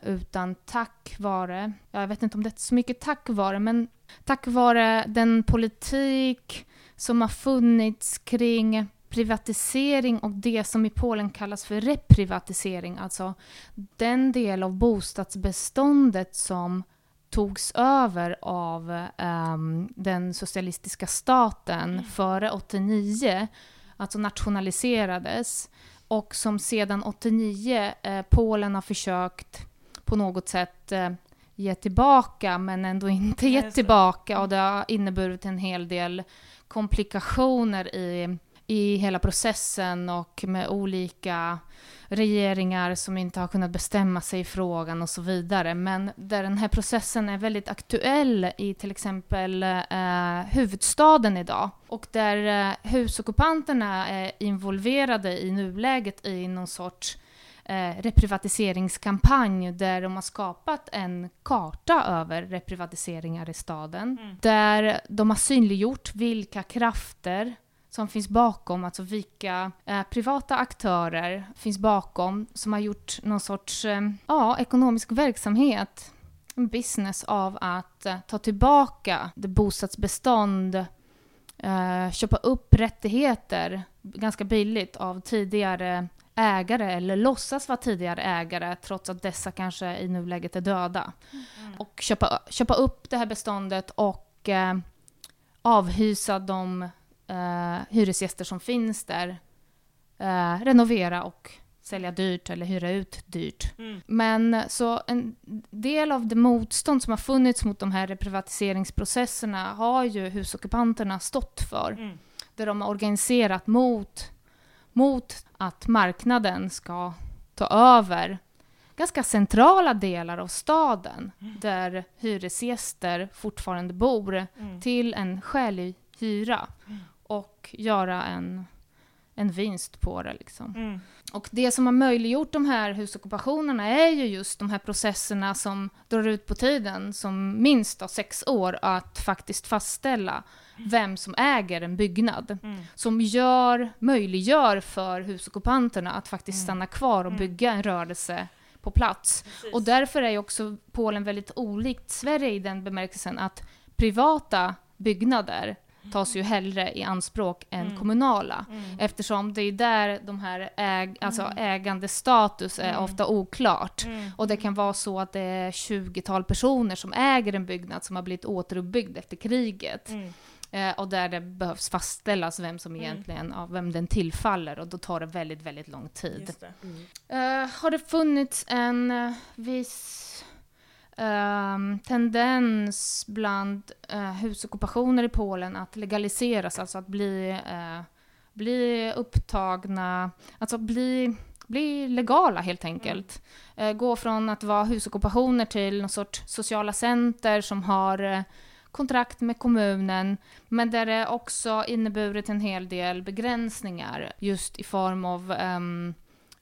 Utan tack vare, ja, jag vet inte om det är så mycket tack vare, men tack vare den politik som har funnits kring privatisering och det som i Polen kallas för reprivatisering, alltså den del av bostadsbeståndet som togs över av ehm, den socialistiska staten före 89, alltså nationaliserades, och som sedan 89 eh, Polen har försökt på något sätt eh, ge tillbaka, men ändå inte gett tillbaka. Och det har inneburit en hel del komplikationer i, i hela processen och med olika regeringar som inte har kunnat bestämma sig i frågan och så vidare. Men där den här processen är väldigt aktuell i till exempel eh, huvudstaden idag. Och där eh, husockupanterna är involverade i nuläget i någon sorts eh, reprivatiseringskampanj där de har skapat en karta över reprivatiseringar i staden. Mm. Där de har synliggjort vilka krafter som finns bakom, alltså vilka eh, privata aktörer finns bakom som har gjort någon sorts eh, ja, ekonomisk verksamhet, en business av att eh, ta tillbaka det bostadsbestånd, eh, köpa upp rättigheter ganska billigt av tidigare ägare eller låtsas vara tidigare ägare trots att dessa kanske i nuläget är döda. Och köpa, köpa upp det här beståndet och eh, avhysa de eh, hyresgäster som finns där, eh, renovera och sälja dyrt eller hyra ut dyrt. Mm. Men så en del av det motstånd som har funnits mot de här reprivatiseringsprocesserna har ju husockupanterna stått för Mm. där de har organiserat mot, mot att marknaden ska ta över ganska centrala delar av staden där hyresgäster fortfarande bor Mm. till en skälig hyra och göra en, en vinst på det. Liksom. Mm. Och det som har möjliggjort de här husockupationerna är ju just de här processerna som drar ut på tiden, som minst då sex år, att faktiskt fastställa vem som äger en byggnad. Mm. Som gör, möjliggör för husockupanterna att faktiskt stanna kvar och Mm. bygga en rörelse på plats. Precis. Och därför är ju också Polen väldigt olikt Sverige i den bemärkelsen att privata byggnader tas ju hellre i anspråk än Mm. kommunala. Mm. Eftersom det är där de här äg, alltså ägandestatus är Mm. ofta oklart. Mm. Och det kan vara så att det är 20-tal personer som äger en byggnad som har blivit återuppbyggd efter kriget. Mm. Eh, och där det behövs fastställas vem som Mm. egentligen, av vem den tillfaller. Och då tar det väldigt, väldigt lång tid. Just det. Eh, har det funnits en eh, viss ehm, tendens bland uh, husockupationer i Polen att legaliseras, alltså att bli, eh, bli upptagna, alltså bli, bli legala helt enkelt. Eh, gå från att vara husockupationer till någon sorts sociala center som har eh, kontrakt med kommunen, men där det också inneburit en hel del begränsningar just i form av ehm,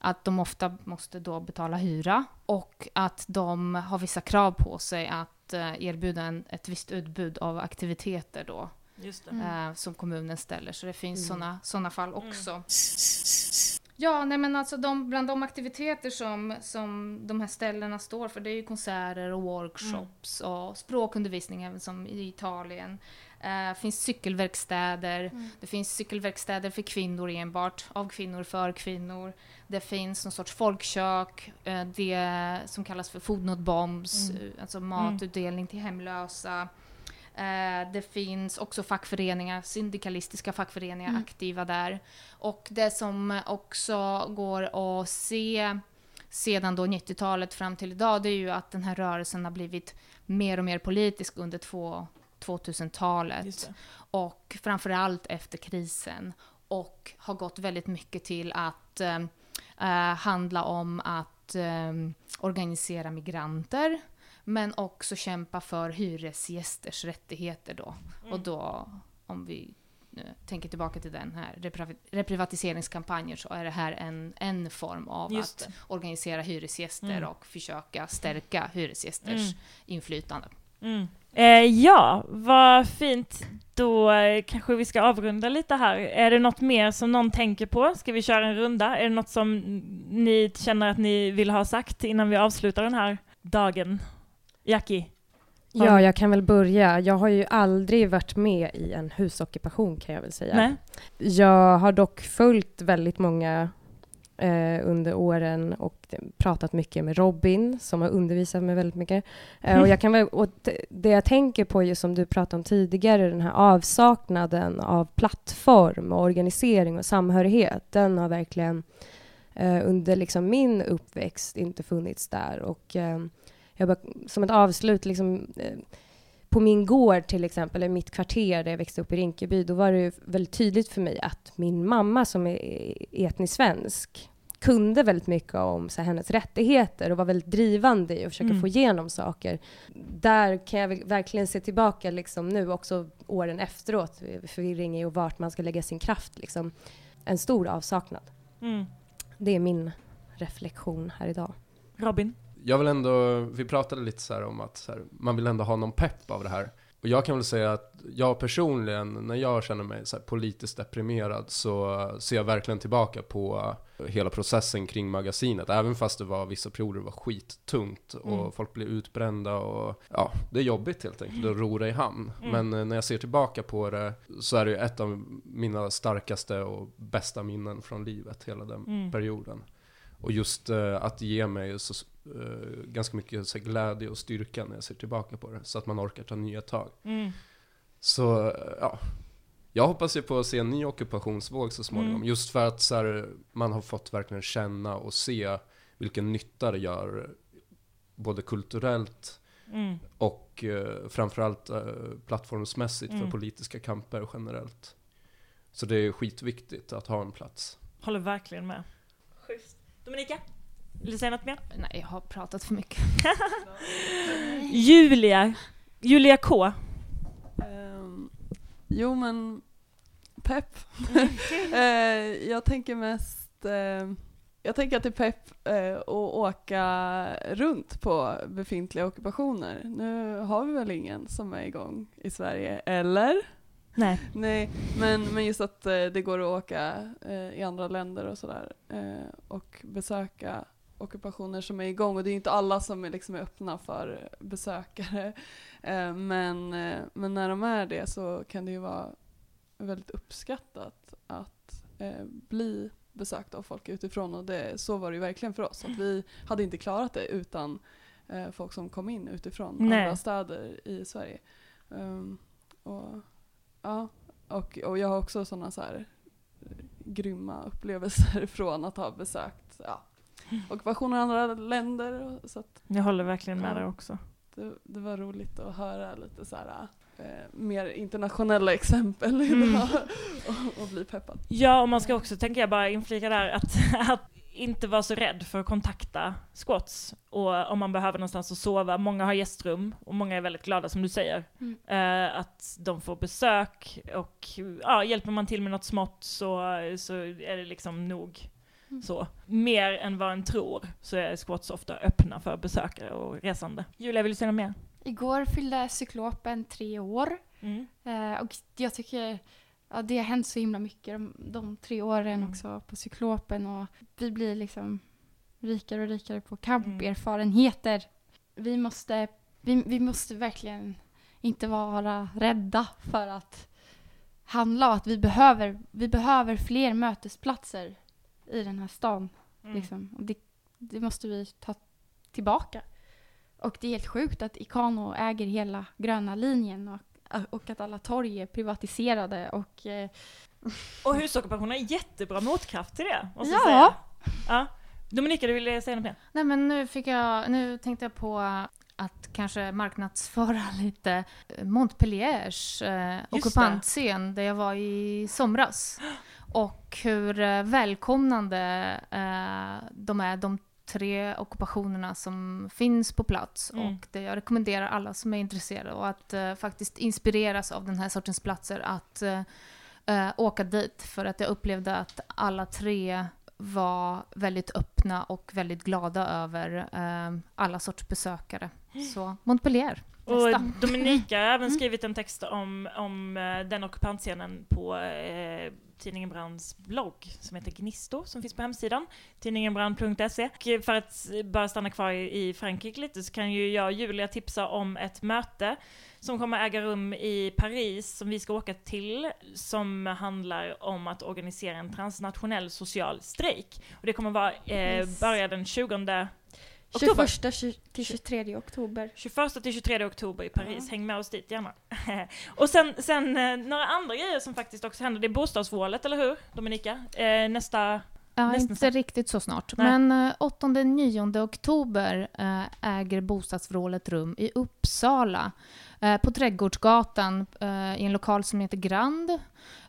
att de ofta måste då betala hyra och att de har vissa krav på sig att eh, erbjuda en, ett visst utbud av aktiviteter då Just det. Mm. eh, som kommunen ställer. Så det finns Mm. såna såna fall också. Ja, nej men alltså de, bland de aktiviteter som, som de här ställena står för, det är ju konserter och workshops och språkundervisning även som i Italien. Eh, finns cykelverkstäder, det finns cykelverkstäder för kvinnor enbart, av kvinnor för kvinnor. Det finns någon sorts folkkök, eh, det som kallas för food not bombs, Mm. eh, alltså matutdelning till hemlösa. Det finns också fackföreningar, syndikalistiska fackföreningar Mm. aktiva där. Och det som också går att se sedan då 90-talet fram till idag, det är ju att den här rörelsen har blivit mer och mer politisk under två, 2000-talet Just det. och framförallt efter krisen och har gått väldigt mycket till att eh, eh, handla om att eh, organisera migranter men också kämpa för hyresgästers rättigheter då. Mm. Och då, om vi tänker tillbaka till den här repri- reprivatiseringskampanjen så är det här en, en form av att organisera hyresgäster Mm. och försöka stärka hyresgästers Mm. inflytande. Eh, ja, vad fint. Då kanske vi ska avrunda lite här. Är det något mer som någon tänker på? Ska vi köra en runda? Är det något som ni känner att ni vill ha sagt innan vi avslutar den här dagen? Jackie? Ja, jag kan väl börja. Jag har ju aldrig varit med i en husockupation kan jag väl säga. Nej? Jag har dock följt väldigt många eh, under åren och pratat mycket med Robin som har undervisat mig väldigt mycket. Eh, och jag kan väl, och det- det jag tänker på just som du pratade om tidigare, den här avsaknaden av plattform och organisering och samhörighet, den har verkligen eh, under liksom min uppväxt inte funnits där. Och eh, jag bara, som ett avslut, liksom, eh, på min gård till exempel, i mitt kvarter där jag växte upp i Rinkeby, då var det väldigt tydligt för mig att min mamma som är etnisk svensk kunde väldigt mycket om så här, hennes rättigheter och var väldigt drivande i att försöka Mm. få igenom saker. Där kan jag verkligen se tillbaka liksom nu också åren efteråt, förvirring i och vart man ska lägga sin kraft. Liksom. En stor avsaknad. Mm. Det är min reflektion här idag. Robin? Jag vill ändå, vi pratade lite så om att här, man vill ändå ha någon pepp av det här. Och jag kan väl säga att jag personligen, när jag känner mig så politiskt deprimerad så ser jag verkligen tillbaka på hela processen kring magasinet. Även fast det var vissa perioder var skittungt och Mm. folk blev utbrända och ja, det är jobbigt helt enkelt att ro det i hamn. Mm. Men eh, när jag ser tillbaka på det så är det ju ett av mina starkaste och bästa minnen från livet, hela den Mm. perioden. Och just eh, att ge mig så, eh, ganska mycket så glädje och styrka när jag ser tillbaka på det. Så att man orkar ta nya tag. Mm. Så eh, ja, jag hoppas ju på att se en ny ockupationsvåg så småningom. Mm. Just för att så här, man har fått verkligen känna och se vilken nytta det gör. Både kulturellt Mm. och eh, framförallt eh, plattformsmässigt Mm. för politiska kamper generellt. Så det är skitviktigt att ha en plats. Håller verkligen med. Dominika? Vill du säga något mer? Nej, jag har pratat för mycket. Julia? Julia K? Ehm, jo men, pepp. Eh, jag tänker mest, eh, jag tänker att det är pepp eh, att åka runt på befintliga ockupationer. Nu har vi väl ingen som är igång i Sverige, eller? Nej. Nej, men, men just att eh, det går att åka eh, i andra länder och sådär eh, och besöka ockupationer som är igång och det är inte alla som är, liksom är öppna för besökare. Eh, men, eh, men när de är det så kan det ju vara väldigt uppskattat att eh, bli besökt av folk utifrån och det, så var det ju verkligen för oss. Att vi hade inte klarat det utan folk som kom in utifrån Nej. andra städer i Sverige. Um, och, ja, och, och jag har också sådana så här eh, grymma upplevelser från att ha besökt ja, ockupationer i andra länder. Så att Jag håller verkligen med Ja. där också. det, det var roligt att höra lite så här eh, mer internationella exempel Mm. idag och, och bli peppad. Ja, och man ska också, tänker jag bara inflika där, att, att inte vara så rädd för att kontakta squats. Och om man behöver någonstans att sova. Många har gästrum och många är väldigt glada som du säger. Mm. Eh, att de får besök och ja, hjälper man till med något smått så, så är det liksom nog. Mm. Så. Mer än vad en tror så är squats ofta öppna för besökare och resande. Julia, vill du säga något mer? Igår fyllde Cyklopen tre år. Mm. Eh, och jag tycker ja, det har hänt så himla mycket de, de tre åren Mm. också på Cyklopen. Och vi blir liksom rikare och rikare på Mm. kamperfarenheter. Vi, måste, vi, vi måste verkligen inte vara rädda för att handla och att vi behöver, vi behöver fler mötesplatser i den här stan. Mm. Liksom. Och det, det måste vi ta tillbaka. Och det är helt sjukt att Ikano äger hela gröna linjen och, och att alla torg är privatiserade. Och, eh, Och husockupationen är jättebra motkraft till det, måste jag Ja. säga. Ja. Dominika, du ville säga något mer? Nej men nu fick jag, nu tänkte jag på att kanske marknadsföra lite Montpelliers eh, ockupantscen där jag var i somras. Och hur eh, välkomnande eh, de är, de tre ockupationerna som finns på plats. Mm. Och det jag rekommenderar alla som är intresserade och att eh, faktiskt inspireras av den här sortens platser att eh, eh, åka dit för att jag upplevde att alla tre var väldigt öppna och väldigt glada över eh, alla sorts besökare. Så Montpellier, Och. Dominika har Mm. även skrivit en text om, om eh, den ockupantscenen på eh, tidningen Brands blogg som heter Gnisto som finns på hemsidan, tidningenbrand.se. Och för att bara stanna kvar i, i Frankrike lite så kan ju jag och Julia tipsa om ett möte som kommer äga rum i Paris som vi ska åka till som handlar om att organisera en transnationell social strejk. Och det kommer vara eh, börja den 20 oktober. 21 till 23 oktober. 21 till 23 oktober i Paris. Häng med oss dit gärna. och sen, sen eh, några andra grejer som faktiskt också händer. Det är bostadsvålet, eller hur Dominika? Eh, nästa... Ja, Nästan inte så. riktigt så snart. Nej. Men eh, 8-9 oktober eh, äger bostadsvrålet rum i Uppsala. Eh, på Trädgårdsgatan eh, i en lokal som heter Grand.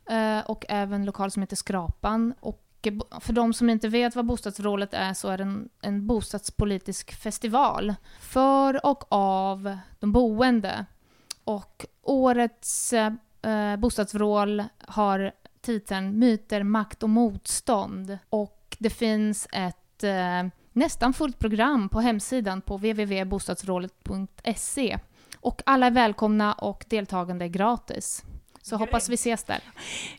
Eh, och även en lokal som heter Skrapan. Och mycket, för de som inte vet vad bostadsvrålet är så är det en, en bostadspolitisk festival. För och av de boende. Och årets eh, eh, bostadsvrål har titeln Myter, makt och motstånd. Och det finns ett eh, nästan fullt program på hemsidan på www.bostadsvrålet.se. Och alla är välkomna och deltagande är gratis. Så hoppas vi ses där.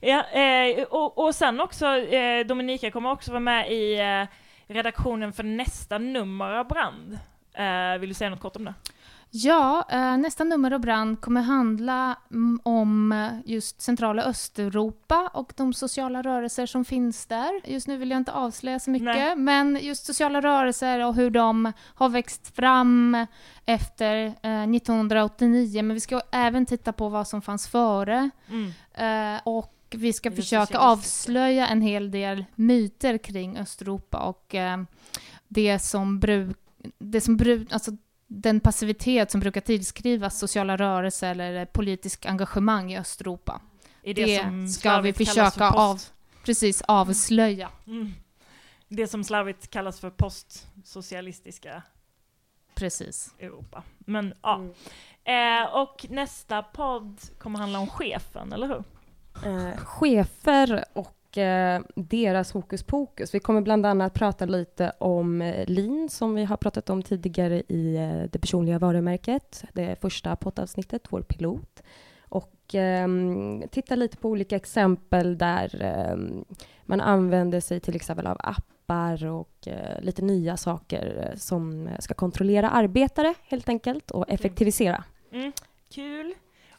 Ja, eh, och, och sen också, eh, Dominika kommer också vara med i eh, redaktionen för nästa nummer av Brand. Eh, vill du säga något kort om det? Ja, eh, nästa nummer av Brand kommer handla om eh, just centrala Östeuropa och de sociala rörelser som finns där. Just nu vill jag inte avslöja så mycket, Nej. men just sociala rörelser och hur de har växt fram efter eh, 1989. Men vi ska även titta på vad som fanns före Mm. eh, och vi ska försöka avslöja en hel del myter kring Östeuropa och eh, det som bruk, det som bruk, alltså den passivitet som brukar tillskrivas sociala rörelser eller politisk engagemang i Östeuropa. I Det som ska vi försöka för post- Precis avslöja. Mm. Det som slarvigt kallas för postsocialistiska Precis. Europa. Men ja. Eh, och nästa podd kommer handla om chefen, eller hur? Eh, chefer och eh, deras hokus pokus. Vi kommer bland annat prata lite om eh, lean som vi har pratat om tidigare i eh, det personliga varumärket. Det första poddavsnittet, vår pilot. Och ehm, titta lite på olika exempel där ehm, man använder sig till exempel av appar och lite nya saker som ska kontrollera arbetare helt enkelt och effektivisera. Mm. Kul.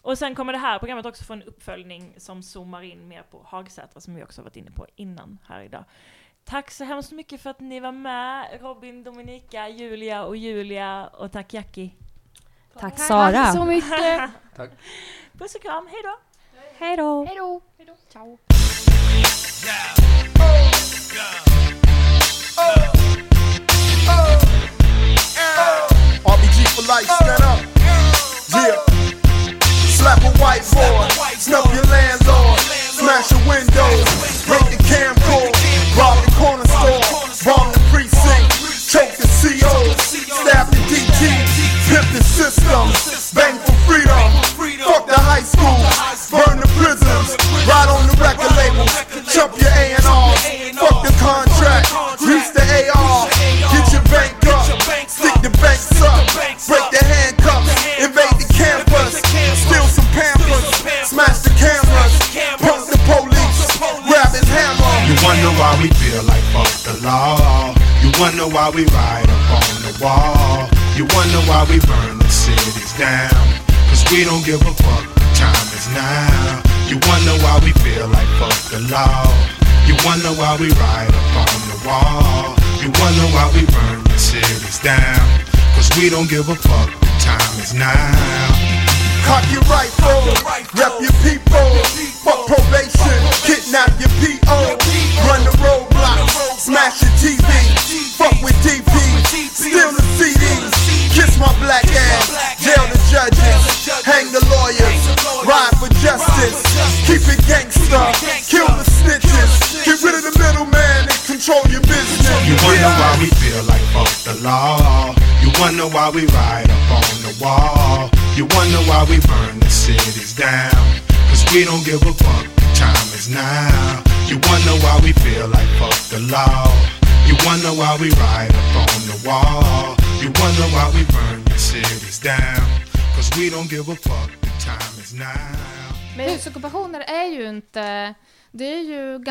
Och sen kommer det här programmet också få en uppföljning som zoomar in mer på Hagsätra som vi också varit inne på innan här idag. Tack så hemskt mycket för att ni var med, Robin, Dominika, Julia och Julia och tack Jackie. Tack Sara! Tack så mycket! Tack. Puss och kram, hej då! Hej då! Hej då! Ciao! RBG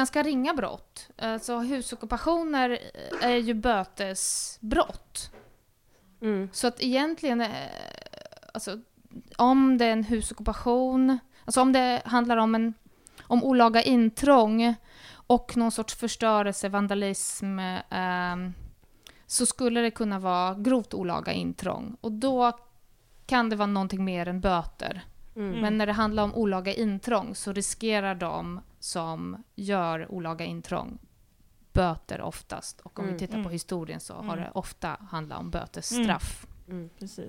ganska ringa brott. Alltså husockupationer är ju bötesbrott. Mm. Så att egentligen, eh, alltså, om det är en husockupation, alltså om det handlar om en om olaga intrång och någon sorts förstörelse, vandalism, eh, så skulle det kunna vara grovt olaga intrång. Och då kan det vara någonting mer än böter. Mm. Men när det handlar om olaga intrång så riskerar de som gör olaga intrång böter oftast. Och om Mm. vi tittar på Mm. historien så har Mm. det ofta handlat om bötesstraff. Mm. Precis.